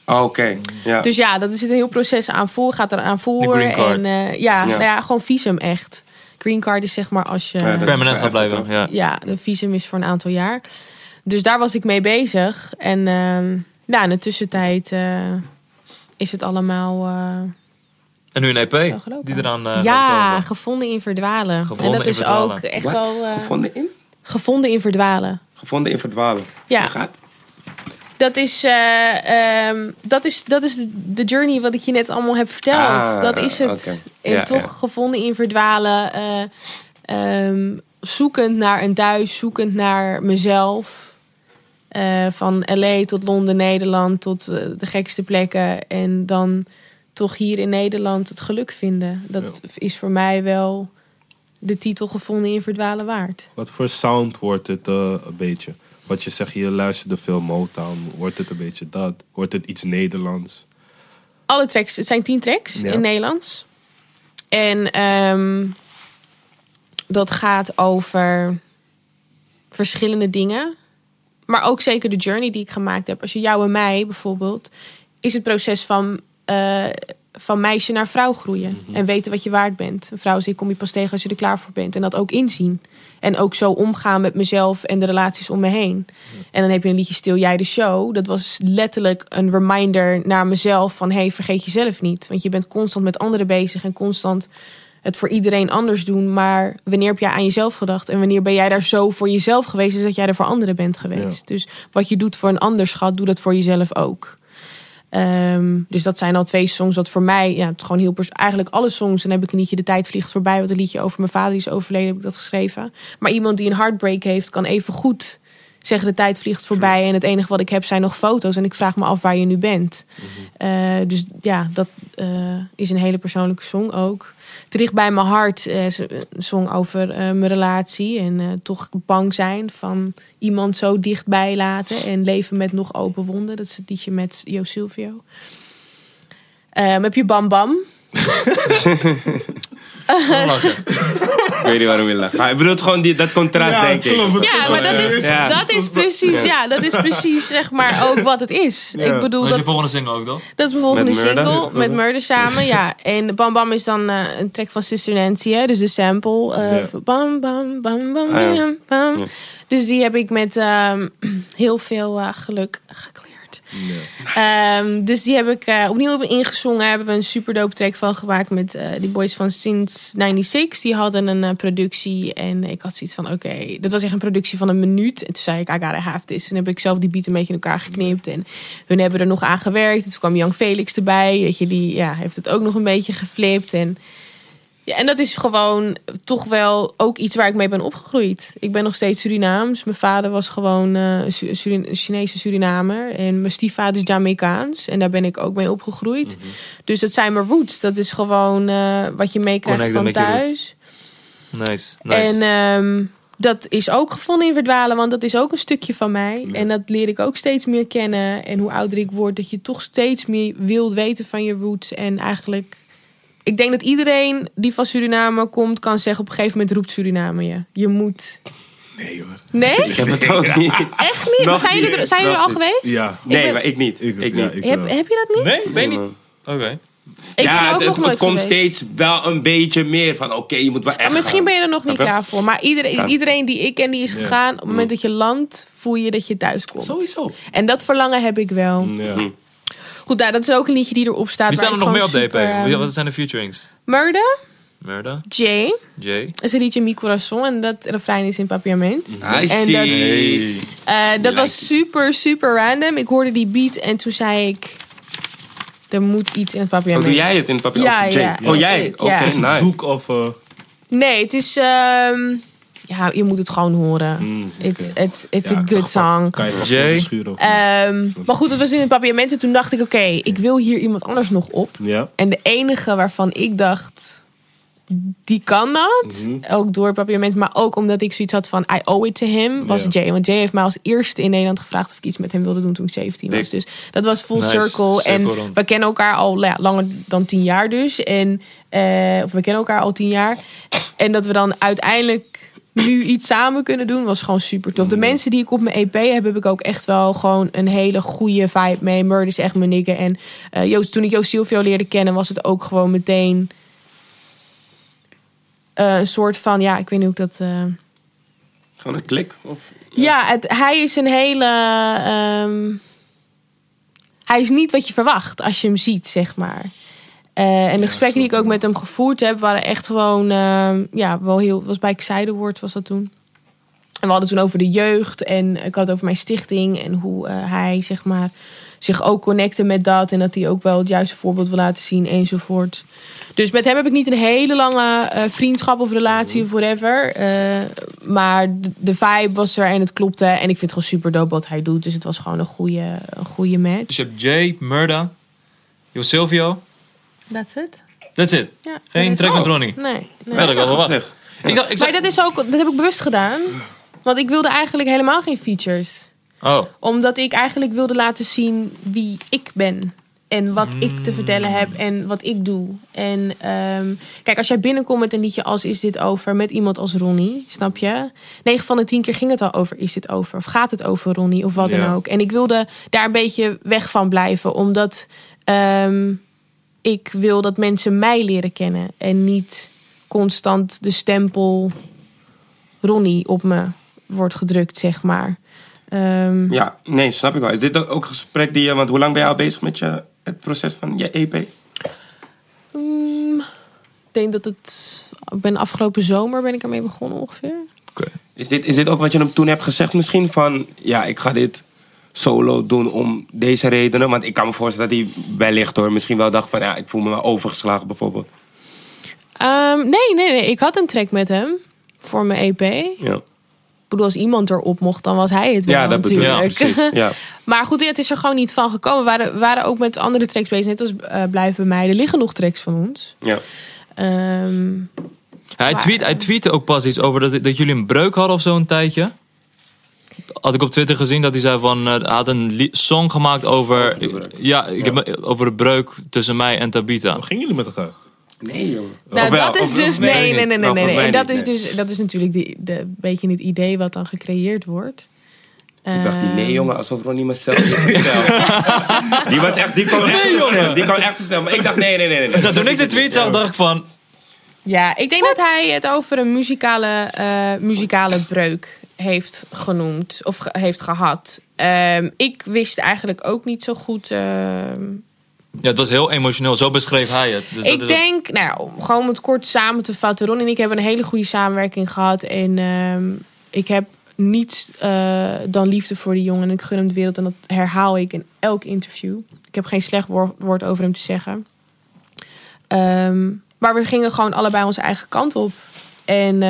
Oh, Oké, ja.
Dus ja, dat is een heel proces aan voor. Gaat er aan voor.
green card.
En eh, ja,
Ja.
Nou ja, gewoon visum echt. Green card is zeg maar als je...
Ja,
Permanent gaat blijven. Ja.
Ja, de visum is voor een aantal jaar. Dus daar was ik mee bezig. En ehm ja, in de tussentijd eh, is het allemaal... eh,
En nu een EP die eraan eh,
ja, gevonden in verdwalen.
Gevonden
en dat
in
is
verdwalen.
ook echt
Wat?
wel... eh,
Gevonden in?
gevonden in verdwalen.
Gevonden in verdwalen.
Ja.
Hoe gaat?
Dat is, eh, ehm, dat is, dat is de, de journey wat ik je net allemaal heb verteld.
Ah,
dat is het.
oké.
En
Ja,
toch
ja.
gevonden in verdwalen. eh, ehm, zoekend naar een thuis, zoekend naar mezelf. Eh, van LA tot Londen, Nederland, tot de gekste plekken. En dan toch hier in Nederland het geluk vinden. Dat is voor mij wel de titel gevonden in verdwalen waard.
Wat voor sound wordt het eh, een beetje? Wat je zegt, je luisterde veel Motown. Wordt het een beetje dat? Wordt het iets Nederlands?
alle tracks, het zijn tien tracks
Ja.
in Nederlands. En ehm, dat gaat over verschillende dingen. Maar ook zeker de journey die ik gemaakt heb. Als je jou en mij bijvoorbeeld, is het proces van eh, van meisje naar vrouw groeien. En weten wat je waard bent. Een vrouw zegt, kom je pas tegen als je er klaar voor bent. En dat ook inzien. En ook zo omgaan met mezelf en de relaties om me heen. En dan heb je een liedje Stil jij de show. Dat was letterlijk een reminder naar mezelf van... hey, vergeet jezelf niet. Want je bent constant met anderen bezig en constant het voor iedereen anders doen. Maar wanneer heb jij aan jezelf gedacht? En wanneer ben jij daar zo voor jezelf geweest... is dat jij er voor anderen bent geweest. Dus wat je doet voor een ander schat, doe dat voor jezelf ook. Ehm, dus dat zijn al twee songs dat voor mij, ja, het gewoon heel Eigenlijk alle songs. Dan heb ik een liedje De Tijd Vliegt Voorbij. Wat een liedje over mijn vader die is overleden, heb ik dat geschreven. Maar iemand die een heartbreak heeft, kan even goed zeggen: De tijd vliegt voorbij. En het enige wat ik heb zijn nog foto's. En ik vraag me af waar je nu bent. Eh, dus ja, dat eh, is een hele persoonlijke song ook. Te bij mijn hart eh, song over eh, mijn relatie. En eh, toch bang zijn van iemand zo dichtbij laten. En leven met nog open wonden. Dat is het liedje met Jo Silvio. Ehm, heb je Bam Bam? <laughs>
lachen.
Ik weet niet waarom je lacht. Maar ik bedoel gewoon die, dat contrast, denk ik.
Ja, maar dat is,
Ja.
dat is precies, ja, dat is precies zeg maar ook wat het is.
Ja.
Ik bedoel,
Dat is
dat,
je volgende single ook, toch?
dat is mijn volgende
Met Murder?
single met Murder samen, ja. En Bam Bam is dan eh, een track van Sister Nancy, hè, dus de sample. eh,
Ja.
Bam Bam Bam Bam
Ah, ja.
bam, bam.
Ja.
Dus die heb ik met ehm, <clears throat> heel veel eh, geluk gekleerd. Ehm, dus die heb ik eh, opnieuw ingezongen. Hebben we een super dope track van gemaakt met eh, die boys van Since 96. Die hadden een eh, productie en ik had zoiets van oké, dat was echt een productie van een minuut. En toen zei ik I gotta have this. Toen heb ik zelf die beat een beetje in elkaar geknipt en hun hebben er nog aan gewerkt. En toen kwam Young Felix erbij, weet je, die ja, heeft het ook nog een beetje geflipt en... Ja, en dat is gewoon toch wel ook iets waar ik mee ben opgegroeid. Ik ben nog steeds Surinaams. Mijn vader was gewoon Surin- een Chinese Surinamer. En mijn stiefvader is Jamaicaans. En daar ben ik ook mee opgegroeid. Dus dat zijn mijn roots. Dat is gewoon eh, wat je meekrijgt van thuis.
Nice, nice.
En ehm, dat is ook gevonden in verdwalen, want dat is ook een stukje van mij. En dat leer ik ook steeds meer kennen. En hoe ouder ik word, dat je toch steeds meer wilt weten van je roots. En eigenlijk, ik denk dat iedereen die van Suriname komt, kan zeggen op een gegeven moment roept Suriname je. Je moet.
Nee hoor.
Nee?
Ik heb het ook niet.
Echt niet? Maar zijn jullie er, zijn jullie er al geweest?
Ja.
Nee,
ben-
maar ik niet.
Ik,
Ik,
ja,
niet.
ik
Heb, heb je dat niet?
Nee, ben je niet? Oké.
Ik
ja, het, komt steeds wel een beetje meer van oké, je moet wel echt
Maar misschien
gaan.
ben je er nog niet klaar voor. Maar iedereen,
Ja.
iedereen die ik ken, die is
Ja.
gegaan. Op het moment dat je landt, voel je dat je thuis komt.
Sowieso.
En dat verlangen heb ik wel.
Ja.
Goed, nou, dat is ook een liedje die erop staat.
Wie staan er nog meer op
super, ehm,
Wat zijn de featurings?
Murder,
Murda,
Jay.
Jay.
is een liedje Mi Corazon. En dat refrein is in papiament.
I
En
see.
dat- Eh, dat was super, super random. Ik hoorde die beat en toen zei ik... Er moet iets in het
Oh,
papiament.
doe jij het in het papier?
Ja,
Of Jay?
ja.
Oh, jij? Oké,
ja.
Is het
nice.
zoek of... eh,
Nee, het is... ehm, ja, je moet het gewoon horen.
mm,
It's,
oké.
it's, it's
Ja,
a good song.
Kan je
Ehm, maar goed, het was in het papiament. En toen dacht ik, oké, ik wil hier iemand anders nog op.
Ja.
En de enige waarvan ik dacht, die kan dat.
Mhm.
Ook door het papiament, maar ook omdat ik zoiets had van, I owe it to him, was
Ja.
Jay. Want Jay heeft mij als eerste in Nederland gevraagd of ik iets met hem wilde doen toen ik 17 was. Dus dat was full
Nice.
circle.
Circle
En we kennen elkaar al ja, langer dan 10 jaar dus. En, eh, of we kennen elkaar al 10 jaar. En dat we dan uiteindelijk nu iets samen kunnen doen, was gewoon super tof. De mensen die ik op mijn EP heb, heb ik ook echt wel gewoon een hele goede vibe mee. Murder is echt mijn nigger. En eh, Joost, toen ik Joost Silvio leerde kennen, was het ook gewoon meteen eh, een soort van, ja, ik weet niet hoe ik dat. eh,
Gewoon een klik? Of...
ja, het, hij is een hele. ehm, hij is niet wat je verwacht als je hem ziet, zeg maar. Eh, en de gesprekken die ik ook met hem gevoerd heb, waren echt gewoon. ehm, ja, wel heel. was bij Xeidewoord was dat toen. En we hadden toen over de jeugd. En ik had het over mijn stichting. En hoe eh, hij, zeg maar, zich ook connecte met dat. En dat hij ook wel het juiste voorbeeld wil laten zien, enzovoort. Dus met hem heb ik niet een hele lange eh, vriendschap of relatie of whatever. Eh, maar de, de vibe was er en het klopte. En ik vind het gewoon super dope wat hij doet. Dus het was gewoon een goede, een goede match.
Dus je hebt Jay, Murda, Jo Silvio.
That's it.
That's it.
Ja,
Geen track met Ronnie.
Nee. nee.
Ja, dat ik wel.
Zeg.
Ik dacht, ik
Maar
zei...
dat is ook, dat heb ik bewust gedaan. Want ik wilde eigenlijk helemaal geen features.
Oh,
Omdat ik eigenlijk wilde laten zien wie ik ben. En wat ik te vertellen heb en wat ik doe. En ehm, kijk, als jij binnenkomt met een liedje als Is dit over? Met iemand als Ronnie, snap je? 9 van de 10 keer ging het al over Is dit over? Of gaat het over Ronnie? Of wat
Ja.
dan ook. En ik wilde daar een beetje weg van blijven. Omdat ehm, ik wil dat mensen mij leren kennen. En niet constant de stempel Ronnie op me wordt gedrukt, zeg maar. Ehm,
Ja, nee, snap ik wel. Is dit ook een gesprek die je... Want hoe lang ben je al bezig met je, het proces van je EP?
mm, ik denk dat het... Ik ben afgelopen zomer ben ik ermee begonnen ongeveer.
Is dit, is dit ook wat je hem toen hebt gezegd misschien? Van, ja, ik ga dit solo doen om deze redenen. Want ik kan me voorstellen dat hij wellicht hoor, misschien wel dacht van... Ja, ik voel me wel overgeslagen bijvoorbeeld.
Ehm, nee, nee, nee. Ik had een track met hem voor mijn EP. Ik
Ja,
bedoel, als iemand erop mocht, dan was hij het wel
ja dat bedoel ik.
natuurlijk.
Ja, precies. <laughs> Ja.
Maar goed, ja, het is er gewoon niet van gekomen. We waren, waren ook met andere tracks bezig. Net als eh, Blijf bij mij. Er liggen nog tracks van ons.
Ja.
Ehm,
Hij,
Maar,
tweet, hij tweette ook pas iets over dat, dat jullie een breuk hadden of zo een tijdje. Had ik op Twitter gezien dat hij zei van... eh, hij had een song gemaakt over...
Over de breuk.
ja, ik Heb, over de breuk tussen mij en Tabita.
Hoe gingen jullie met elkaar?
Nee, jongen.
nou,
wel?
dat is dus. Nee, nee, nee, nee.
Nou,
nee, En dat is
nee.
dus. Dat is natuurlijk die, de, beetje het idee wat dan gecreëerd wordt.
Ik dacht, die nee
Ehm,
jongen, alsof Ronnie mezelf niet <laughs> vertelt. Die was echt, die kwam echt te snel. Die kwam echt te snel. Maar ik dacht, nee, nee, nee. nee.
Nou, toen ik de tweet zag, dacht ik van...
Ja, ik denk dat hij het over een muzikale, eh, muzikale breuk heeft genoemd. Of ge- heeft gehad. Ehm, ik wist eigenlijk ook niet zo goed. ehm,
Ja, het was heel emotioneel. Zo beschreef hij het. Dus
ik denk, nou, gewoon om het kort samen te vatten. Ron en ik hebben een hele goede samenwerking gehad. En ehm, ik heb niets eh, dan liefde voor die jongen. En ik gun hem de wereld. En dat herhaal ik in elk interview. Ik heb geen slecht woord, over hem te zeggen. Maar we gingen gewoon allebei onze eigen kant op. En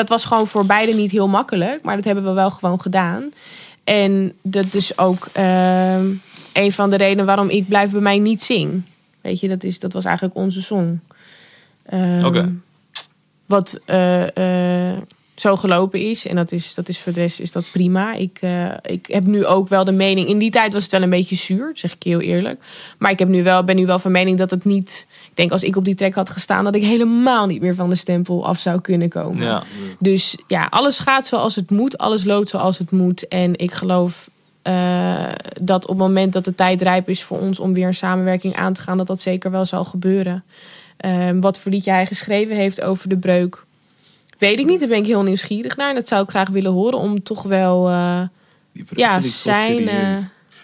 dat was gewoon voor beiden niet heel makkelijk. Maar dat hebben we wel gewoon gedaan. En dat is ook ehm, een van de redenen waarom ik blijf bij mij niet zing. Weet je, dat, is, dat was eigenlijk onze song. Ehm,
Oké.
Wat eh, zo gelopen is. En dat is, dat is voor de rest is dat prima. Ik, eh, ik heb nu ook wel de mening. In die tijd was het wel een beetje zuur, zeg ik heel eerlijk. Maar ik heb nu wel, ben nu wel van mening dat het niet. Ik denk als ik op die track had gestaan, dat ik helemaal niet meer van de stempel af zou kunnen komen.
Ja.
Dus ja, alles gaat zoals het moet. Alles loopt zoals het moet. En ik geloof eh, dat op het moment dat de tijd rijp is voor ons om weer een samenwerking aan te gaan, dat dat zeker wel zal gebeuren. Ehm, wat voor liedje hij geschreven heeft over de breuk, weet ik niet. Daar ben ik heel nieuwsgierig naar. En dat zou ik graag willen horen om toch wel eh, ja, zijn. eh,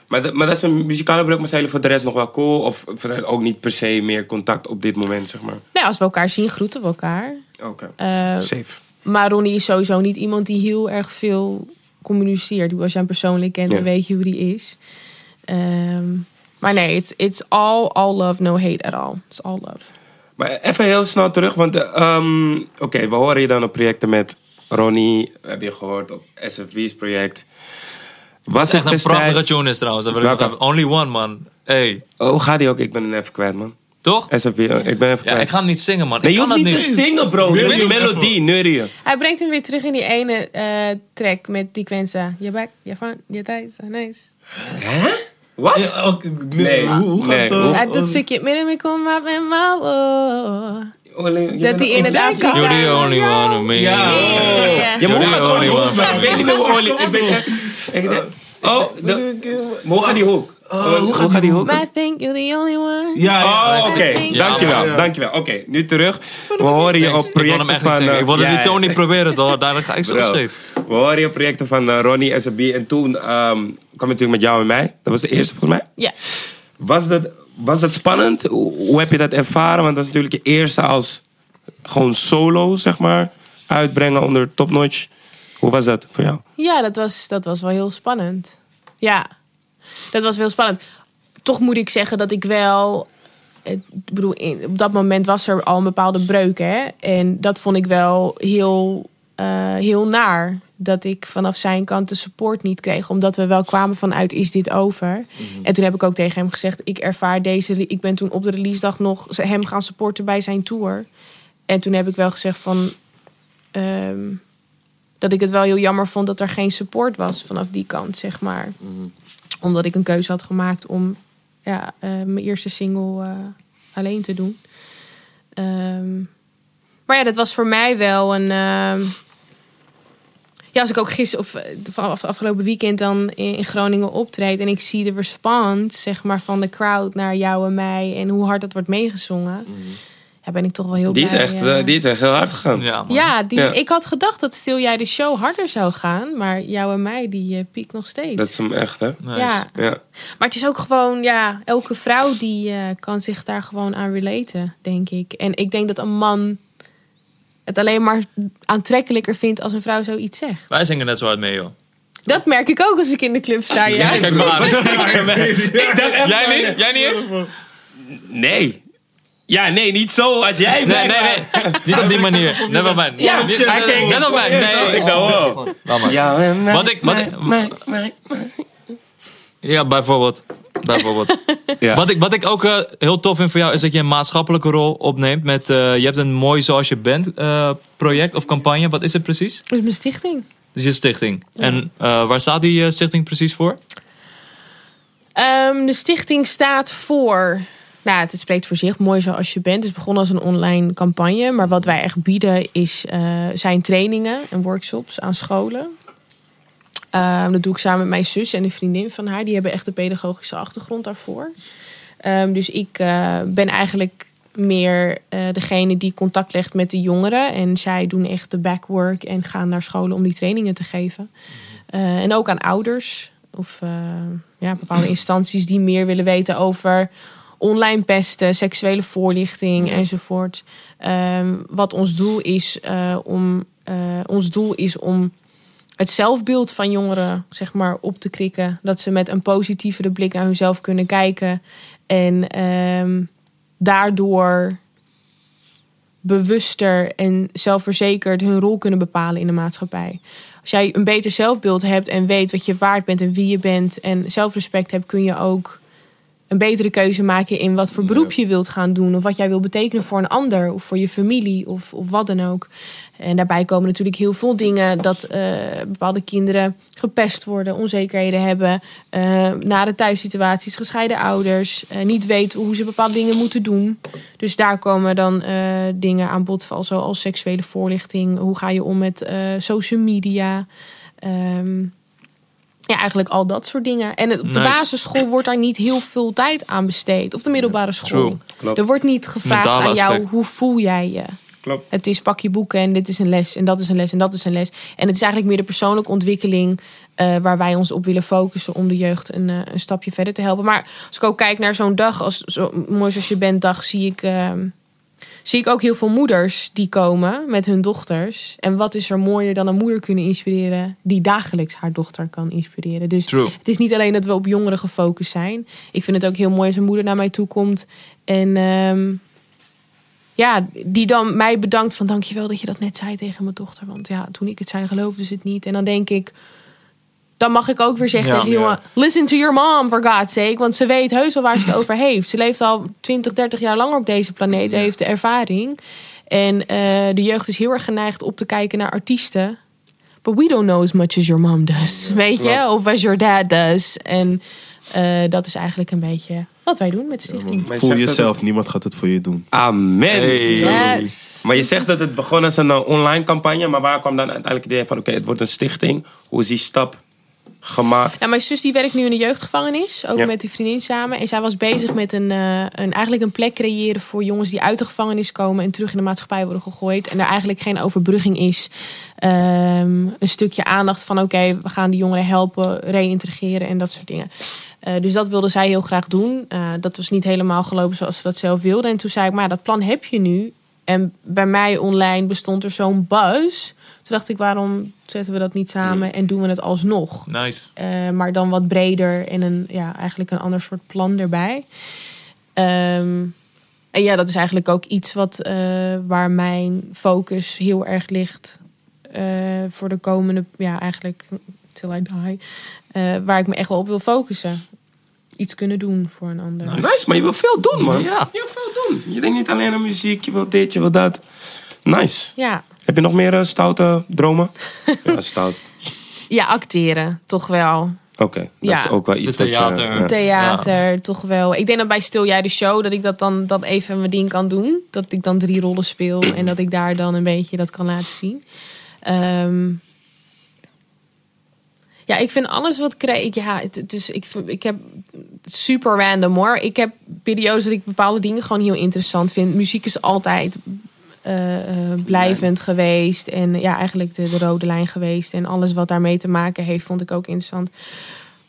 Maar, dat- maar dat is een muzikale breuk, maar zijn jullie voor de rest nog wel cool? Of voor de rest ook niet per se meer contact op dit moment, zeg maar?
nou, als we elkaar zien, groeten we elkaar.
Oké.
Eh,
Safe.
Maar Ronnie is sowieso niet iemand die heel erg veel communiceert. Als je hem persoonlijk kent,
Ja.
dan weet je hoe die is. Ehm, maar nee, it's, it's all, all love, no hate at all. It's all love.
Maar even heel snel terug, want eh, ehm, oké, we horen je dan op projecten met Ronnie, heb je gehoord op SFV's project. Was
Echt een
destijds...
prachtige tune is trouwens. Dat wil ik nog
Welke?
even- Only one, man. Hey,
Oh, hoe gaat die ook? Ik ben hem even kwijt, man.
toch?
SFV, eh, ik ben even
Ja,
kwijt.
ik ga hem niet zingen, man.
Nee,
ik
je
kan
hoeft
dat
niet
niet.
te zingen, bro.
Nee,
Je
nee,
die melodie, neurien.
Hij brengt hem weer terug in die ene eh, track met die Quenza. Je back, je front, je thuis, nice.
Hè? Wat?
Ja, nee,
Nee,
hoe, hoe gaat
nee, hoe-
eh,
dat stukje midden me kom maar met mijn
je
Dat hij in het
Ik-.
You're the only one of me.
Ja.
Ja.
Je
You're
moet
the
gaan
only
gewoon
one
hoek, maar ik weet niet meer hoe. <laughs> Ik ben... Ik denk... Oh, de- maar hoe gaat die hoek?
Oh,
hoe gaat die hoek?
I think you're the only one.
Ja, ja.
Oh, oké. Dankjewel, dankjewel. Oké, nu terug. We horen je op
Ik wil
projecten
hem echt
van... eh,
Ik wilde die. Tony proberen, toch? Daar ga ik zo
Bro.
scheef.
We horen je op projecten van eh, Ronnie, SB. En toen ehm, kwam natuurlijk met jou en mij. Dat was de eerste volgens mij.
Ja.
Was dat, was dat spannend? Hoe, heb je dat ervaren? Want dat is natuurlijk je eerste als gewoon solo, zeg maar. Uitbrengen onder Top Notch. Hoe was dat voor jou?
Ja, dat was, dat was wel heel spannend. Ja, dat was wel spannend. Toch moet ik zeggen dat ik wel. Ik bedoel, op dat moment was er al een bepaalde breuk. Hè? En dat vond ik wel heel, eh, heel naar. Dat ik vanaf zijn kant de support niet kreeg. Omdat we wel kwamen vanuit is dit over. En toen heb ik ook tegen hem gezegd. Ik ervaar deze. Ik ben toen op de release dag nog hem gaan supporten bij zijn tour. En toen heb ik wel gezegd van. ehm, dat ik het wel heel jammer vond dat er geen support was vanaf die kant, zeg maar. Omdat ik een keuze had gemaakt om ja, eh, mijn eerste single eh, alleen te doen. Ehm, maar ja, dat was voor mij wel een. ehm, ja, als ik ook gisteren of eh, vanaf afgelopen weekend dan in, in Groningen optreed en ik zie de respons, zeg maar, van de crowd naar jou en mij en hoe hard dat wordt meegezongen, ja, ben ik toch wel heel
Die is, echt,
eh.
eh, die is echt heel hard gegaan.
Ja,
ja, die,
Ja.
ik had gedacht dat stil jij de show harder zou gaan, maar jou en mij die eh, piekt nog steeds.
Dat is hem echt, hè?
Nice.
Ja,
Ja.
maar het is ook gewoon, ja, elke vrouw die eh, kan zich daar gewoon aan relaten, denk ik. En ik denk dat een man het alleen maar aantrekkelijker vindt als een vrouw zoiets zegt.
Wij zingen net zo hard mee, joh.
Dat merk ik ook als ik in de club sta, ja.
Kijk maar aan. <laughs> <laughs>
Ik dacht echt
Jij niet? Jij niet eens?
Nee. Ja, nee, niet zo als jij
Nee, nee, nee. <laughs> Niet op die manier. Net op mij.
Ja,
op mij. Nee.
Ik dacht, wow. Ja,
Wat ik- wat ik-. Ja, bijvoorbeeld. Bijvoorbeeld. <laughs>
Ja.
Wat, ik, wat ik ook eh, heel tof vind voor jou is dat je een maatschappelijke rol opneemt. Met, eh, je hebt een mooi Zoals je bent eh, project of campagne. Wat is het precies?
Dat is mijn stichting.
Dat is je stichting. En eh, waar staat die stichting precies voor?
Ehm, de stichting staat voor. Nou, het spreekt voor zich, mooi zoals je bent. Het is begonnen als een online campagne. Maar wat wij echt bieden is, eh, zijn trainingen en workshops aan scholen. Ehm, dat doe ik samen met mijn zus en een vriendin van haar. Die hebben echt de pedagogische achtergrond daarvoor. Ehm, dus ik eh, ben eigenlijk meer eh, degene die contact legt met de jongeren. En zij doen echt de backwork en gaan naar scholen om die trainingen te geven. Eh, en ook aan ouders of ja, bepaalde instanties die meer willen weten over online pesten, seksuele voorlichting enzovoort. Ehm, wat ons doel is om ons doel is om het zelfbeeld van jongeren zeg maar op te krikken, dat ze met een positievere blik naar hunzelf kunnen kijken en ehm, daardoor bewuster en zelfverzekerd hun rol kunnen bepalen in de maatschappij. Als jij een beter zelfbeeld hebt en weet wat je waard bent en wie je bent en zelfrespect hebt, kun je ook een betere keuze maken in wat voor beroep je wilt gaan doen. Of wat jij wil betekenen voor een ander of voor je familie of, of wat dan ook. En daarbij komen natuurlijk heel veel dingen dat eh, bepaalde kinderen gepest worden, onzekerheden hebben, eh nare thuissituaties, gescheiden ouders, eh, niet weten hoe ze bepaalde dingen moeten doen. Dus daar komen dan dingen aan bod, zoals seksuele voorlichting. Hoe ga je om met social media? Ehm, ja, eigenlijk al dat soort dingen. En op de
Nice.
basisschool wordt daar niet heel veel tijd aan besteed. Of de middelbare school. Er wordt niet gevraagd aan jou,
aspect.
hoe voel jij je?
Klopt.
Het is pak je boeken en dit is een les en dat is een les en dat is een les. En het is eigenlijk meer de persoonlijke ontwikkeling eh, waar wij ons op willen focussen om de jeugd een, eh, een stapje verder te helpen. Maar als ik ook kijk naar zo'n dag, als zo mooi zoals je bent dag, zie ik, ehm, zie ik ook heel veel moeders die komen met hun dochters. En wat is er mooier dan een moeder kunnen inspireren die dagelijks haar dochter kan inspireren. Dus
True.
het is niet alleen dat we op jongeren gefocust zijn. Ik vind het ook heel mooi als een moeder naar mij toe komt. En ehm, ja, die dan mij bedankt van dankjewel dat je dat net zei tegen mijn dochter. Want ja, toen ik het zei geloofde ze het niet. En dan denk ik, dan mag ik ook weer zeggen
Ja.
tegen die jongen... Listen to your mom, for God's sake. Want ze weet heus wel waar ze het <laughs> over heeft. Ze leeft al 20, 30 jaar langer op deze planeet. Heeft de ervaring. En eh, de jeugd is heel erg geneigd op te kijken naar artiesten. But we don't know as much as your mom does. Weet je? Of as your dad does. En eh, dat is eigenlijk een beetje wat wij doen met de stichting.
Maar je
Voel jezelf, niemand gaat het voor je doen.
Amen.
Hey.
Yes.
Maar je zegt dat het begon als een online campagne. Maar waar kwam dan uiteindelijk het idee van... Oké, het wordt een stichting. Hoe is die stap gemaakt?
Ja, mijn zus die werkt nu in de jeugdgevangenis, ook
Ja.
met die vriendin samen. En zij was bezig met een, eh, een, eigenlijk een plek creëren voor jongens die uit de gevangenis komen en terug in de maatschappij worden gegooid. En er eigenlijk geen overbrugging is. Ehm, een stukje aandacht van oké, we gaan die jongeren helpen, reïntegreren en dat soort dingen. Eh, dus dat wilde zij heel graag doen. Eh, dat was niet helemaal gelopen zoals ze dat zelf wilde. En toen zei ik, maar dat plan heb je nu. En bij mij online bestond er zo'n buzz. Toen dacht ik, waarom zetten we dat niet samen en doen we het alsnog?
Nice.
Eh, maar dan wat breder en een, ja, eigenlijk een ander soort plan erbij. Ehm, en ja, dat is eigenlijk ook iets wat, eh, waar mijn focus heel erg ligt eh, voor de komende, ja, eigenlijk till I die. Eh, waar ik me echt wel op wil focussen. Iets kunnen doen voor een ander.
Nice.
Nice, maar je wil veel doen, man.
Ja.
Je wil veel doen. Je denkt niet alleen aan muziek. Je wil dit, je wil dat. Nice.
Ja.
Heb je nog meer eh, stoute dromen? <laughs> ja, stout.
ja, acteren, toch wel.
Oké, dat
Ja.
is ook wel iets
De
dat je...
theater.
ja.
Theater, toch wel. Ik denk dat bij Stil Jij de Show, dat ik dat dan dat even mijn ding kan doen. Dat ik dan drie rollen speel en dat ik daar dan een beetje dat kan laten zien. Ehm, Ja, ik vind alles wat kreeg. Ja, het, dus ik, ik heb super random hoor. Ik heb periodes dat ik bepaalde dingen gewoon heel interessant vind. Muziek is altijd blijvend geweest. En ja, eigenlijk de, de rode lijn geweest. En alles wat daarmee te maken heeft, vond ik ook interessant.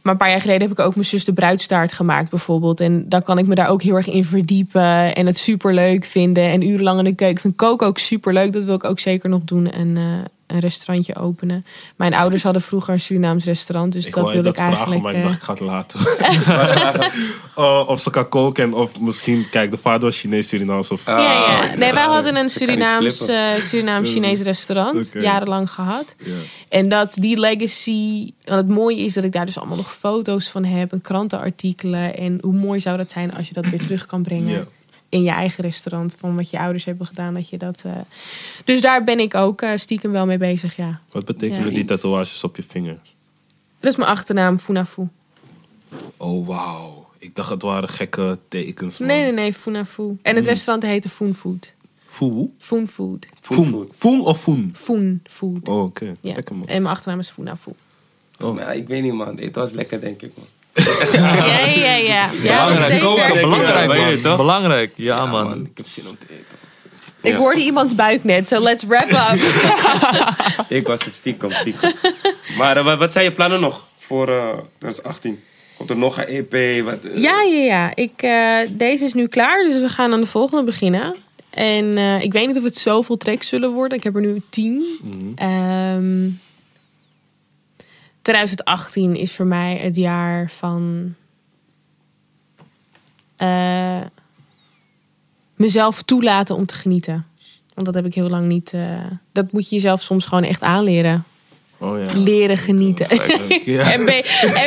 Maar een paar jaar geleden heb ik ook mijn zus de bruidstaart gemaakt, bijvoorbeeld. En dan kan ik me daar ook heel erg in verdiepen. En het super leuk vinden. En urenlang in de keuken. Ik vind koken ook super leuk. Dat wil ik ook zeker nog doen. En eh, een restaurantje openen. Mijn ouders hadden vroeger een Surinaams restaurant. Dus
Ik
dat wil
dat
ik
vragen,
eigenlijk.
maar ik
eh,
dacht ik ga het laten. <laughs> Oh, of ze kan koken en of misschien, kijk, de vader was Chinees, Surinaams of...
Ah.
ja, ja. Nee, wij hadden een Surinaams,
flippen.
eh Surinaams-Chinees restaurant. Jarenlang gehad.
Ja.
En dat die legacy. Want het mooie is dat ik daar dus allemaal nog foto's van heb. En krantenartikelen. En hoe mooi zou dat zijn als je dat weer terug kan brengen.
Ja.
In je eigen restaurant. Van wat je ouders hebben gedaan. Dat je dat, eh, Dus daar ben ik ook eh, stiekem wel mee bezig, ja.
Wat betekenen
Ja.
die tatoeages op je vingers?
Dat is mijn achternaam, Funafu.
Oh, wauw. Ik dacht het waren gekke tekens. man.
Nee, nee, nee, Funafu. En het restaurant heette Foon Food.
Foe?
Foon Food.
Foen. Foen of Foen?
Foon Food.
Oh, oké.
Ja.
Lekker man.
En mijn achternaam is Funafu.
Ja, ik weet niet, man. Het was lekker, denk ik, man.
Ja, ja, ja. ja. Ja,
Belangrijk. Belangrijk,
Ja, weet je
man.
toch?
Belangrijk. Ja, man.
Ik heb zin om te eten.
Ik
Ja.
hoorde iemands buik net, so let's wrap up. <laughs>
Ik was het stiekem, stiekem. Maar eh, wat, zijn je plannen nog voor eh 2018? Komt er nog een EP? Wat, eh,
Ja, ja, ja. Ik, eh, deze is nu klaar, dus we gaan aan de volgende beginnen. En eh, ik weet niet of het zoveel tracks zullen worden. Ik heb er nu tien. Ehm 2018 is voor mij het jaar van eh, mezelf toelaten om te genieten. Want dat heb ik heel lang niet. eh, dat moet je jezelf soms gewoon echt aanleren.
Oh ja.
Leren genieten.
Ja. <laughs>
MB,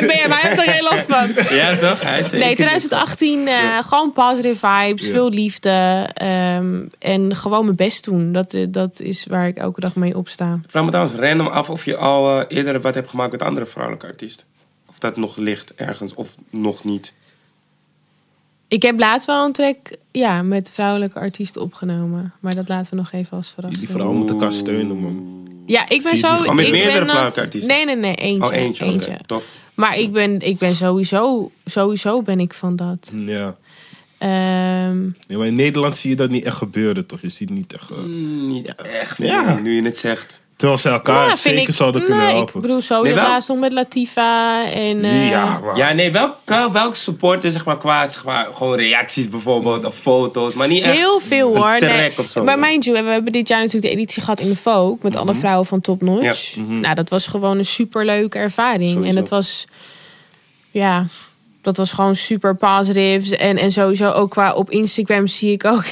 MB, maar heeft er geen last van.
Ja, toch? Hij is
Nee, 2018, eh, gewoon positive vibes,
Ja.
veel liefde ehm, en gewoon mijn best doen. Dat, eh, dat is waar ik elke dag mee opsta.
Vraag me trouwens random af of je al eh, eerder wat hebt gemaakt met andere vrouwelijke artiesten. Of dat nog ligt ergens, of nog niet.
Ik heb laatst wel een track ja, met vrouwelijke artiesten opgenomen. Maar dat laten we nog even als
Die
verrassing.
vrouwen moeten elkaar steunen, man.
Ja, ik ben zo...
met
ik
meerdere
ben dat-
vrouwelijke artiesten?
Nee, nee, nee, eentje.
Oh, eentje.
eentje.
oké, Tof.
Maar ik ben, ik ben sowieso, sowieso ben ik van dat.
Ja.
Ehm,
Nee, maar in Nederland zie je dat niet echt gebeuren, toch? Je ziet niet echt... eh,
Mm, niet echt, nee,
Ja.
nu je het zegt.
Terwijl ze elkaar
ja,
zeker
ik,
zouden kunnen
nee,
helpen.
Ik bedoel, sowieso
Nee, wel-
nog met Latifa en... eh,
ja, maar...
Ja, nee, welk, welk support is zeg maar qua zeg maar, gewoon reacties bijvoorbeeld, of foto's, maar niet echt
Heel veel hoor. Nee.
of zo.
Maar mind you, we hebben dit jaar natuurlijk de editie gehad in de Vogue met alle vrouwen van Top Notch.
Ja.
Nou, dat was gewoon een superleuke ervaring.
Sowieso.
En het was, ja, dat was gewoon super positief. En, en sowieso ook qua op Instagram zie ik ook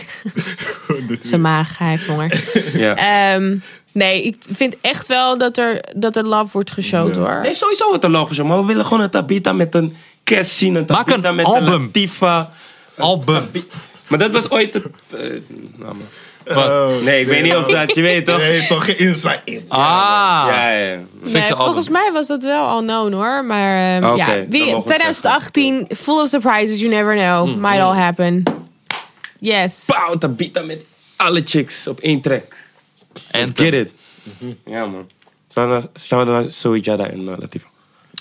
zijn maag, hij heeft honger.
Ja.
Ehm, nee, ik vind echt wel dat er, dat er love wordt geshowd
Ja.
hoor.
Nee, sowieso het een logisch, maar we willen gewoon een Tabita met een kerst zien, een
Maak
Tabita
een
met
album.
een Latifa.
Album.
Maar dat was ooit het... eh, nou, man.
Oh,
nee, ik weet niet of dat, je weet toch?
Nee, toch geen insight in.
Ah.
Ja, ja.
Nee,
album.
volgens mij was dat wel al known hoor. Maar ehm,
Oké,
ja,
dan
wie,
mogen we het
2018, full of surprises, you never know.
Mm,
Might all happen. Yes.
Pauw, Tabita met alle chicks op één track. Let's get it. Ja, man. Shout out naar Zoe Jada en uh, Latifa.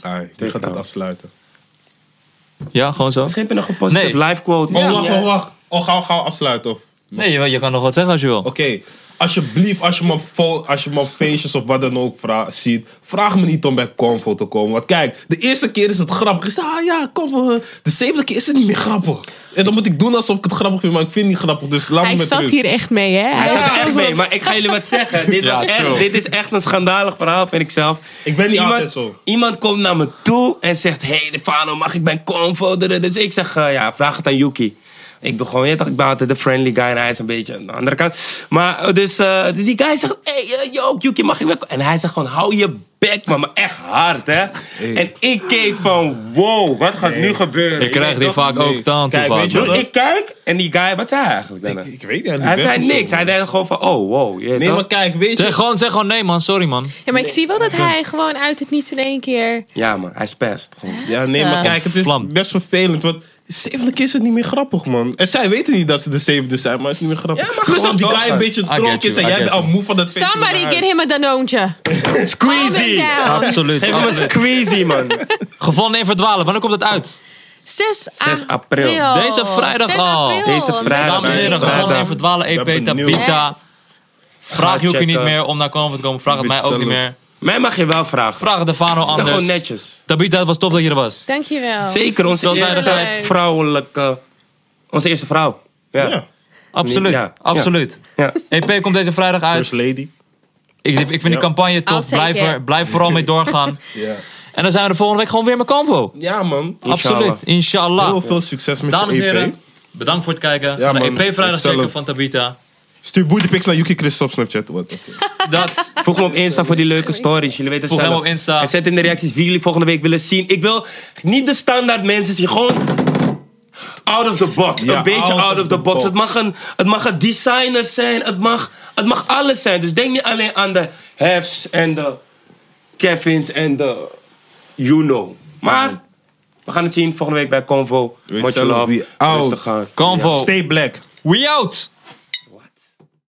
Ah, die gaat het
nou.
afsluiten.
Ja, gewoon zo.
Misschien heb je nog een positieve
Nee.
live quote.
Oh,
Ja.
wacht, wacht, wacht. Oh, gauw, gauw afsluiten. Of...
Nee, je, je kan nog wat zeggen als je wil.
Oké, alsjeblieft, als je me op, als je me op feestjes of wat dan ook vra- ziet, vraag me niet om bij Convo te komen. Want kijk, de eerste keer is het grappig. Ik zeg, ah ja, Convo. De zevende keer is het niet meer grappig. En dan moet ik doen alsof ik het grappig vind, maar ik vind het niet grappig. Dus laat me
Hij
met
zat
rust.
hier echt mee, hè?
Hij zat er echt mee, maar ik ga jullie wat zeggen. Dit,
Ja,
was echt, dit is echt een schandalig verhaal, vind ik zelf.
Ik ben niet
Iemand,
zo.
iemand komt naar me toe en zegt: Hey, Defano, mag ik bij Convo? Dus ik zeg: eh, Ja, vraag het aan Yuki. Ik gewoon, je toch, ik ben altijd de friendly guy en hij is een beetje aan de andere kant. Maar eh, dus, eh, dus die guy zegt: Hey, eh, yo, Yuki, mag ik bij En hij zegt gewoon: Hou je bek, man, maar echt hard, hè? En ik keek van: Wow, wat gaat nu gebeuren?
Ik krijg die vaak ook taan
Kijk, weet je
ik kijk en die guy, wat zei hij eigenlijk?
Ik, weet het niet.
Hij
weg
zei
zo.
niks. Hij deed gewoon van: Oh, wow.
Nee,
toch?
maar kijk, weet je...
Zeg gewoon, zeg gewoon nee man, sorry man.
Ja, maar ik zie wel dat hij gewoon uit het niets in één keer...
Ja, man, hij is pest. Gewoon.
Ja, nee, maar kijk, het is best vervelend. Want De zevende keer is het niet meer grappig, man. En zij weten niet dat ze de zevende zijn, maar het is niet meer grappig.
Ja, maar
Plus als die guy een beetje dronken is en jij bent al moe van het feestje.
Somebody get him a danoontje. <laughs>
Squeezy.
Absoluut.
Geef hem een squeezy, man. <laughs>
Gevonden in verdwalen. Wanneer komt het uit?
6
6 april.
Deze vrijdag
6
al.
Deze vrijdag.
Dames en heren, gevonden in verdwalen EP. Tabita.
Yes.
Vraag Joekie niet meer om naar Convo te komen. Vraag het mij ook niet meer.
Mij mag je wel vragen.
Vraag Defano
Ja,
anders.
gewoon netjes.
Tabita, het was top dat je er was.
Dankjewel.
Zeker, onze eerste
er-
vrouwelijke... Onze eerste vrouw. Ja.
Ja.
Absoluut.
Ja.
Absoluut.
Ja.
EP komt deze vrijdag uit.
First lady.
Ik, ik vind die
Ja.
campagne tof.
Take
Blijf, er, blijf vooral mee doorgaan. <laughs>
Ja.
En dan zijn we de volgende week gewoon weer met Convo.
Ja, man.
Absoluut. Inshallah.
Heel veel succes met
Dames en
je EP.
heren, bedankt voor het kijken.
Ja,
de
man.
EP vrijdag
Hetzelfde.
checken van Tabita.
Stuur bootypics naar Yuki Chris op Snapchat. Wat? oké. <laughs>
Dat.
Voeg me op Insta voor die leuke stories. Jullie weten het
Voeg hem
zelf.
op Insta.
En zet in de reacties wie jullie volgende week willen zien. Ik wil niet de standaard mensen zien. Gewoon out of the box.
Ja,
een beetje
out
out,
of
of the
the
box.
box.
Het, mag een, het mag een designer zijn. Het mag, het mag alles zijn. Dus denk niet alleen aan de Hefs en de Kevins en de You know. Maar we gaan het zien volgende week bij Convo. Much
zelf
love. Rustig gaan.
Convo.
Stay black.
We out.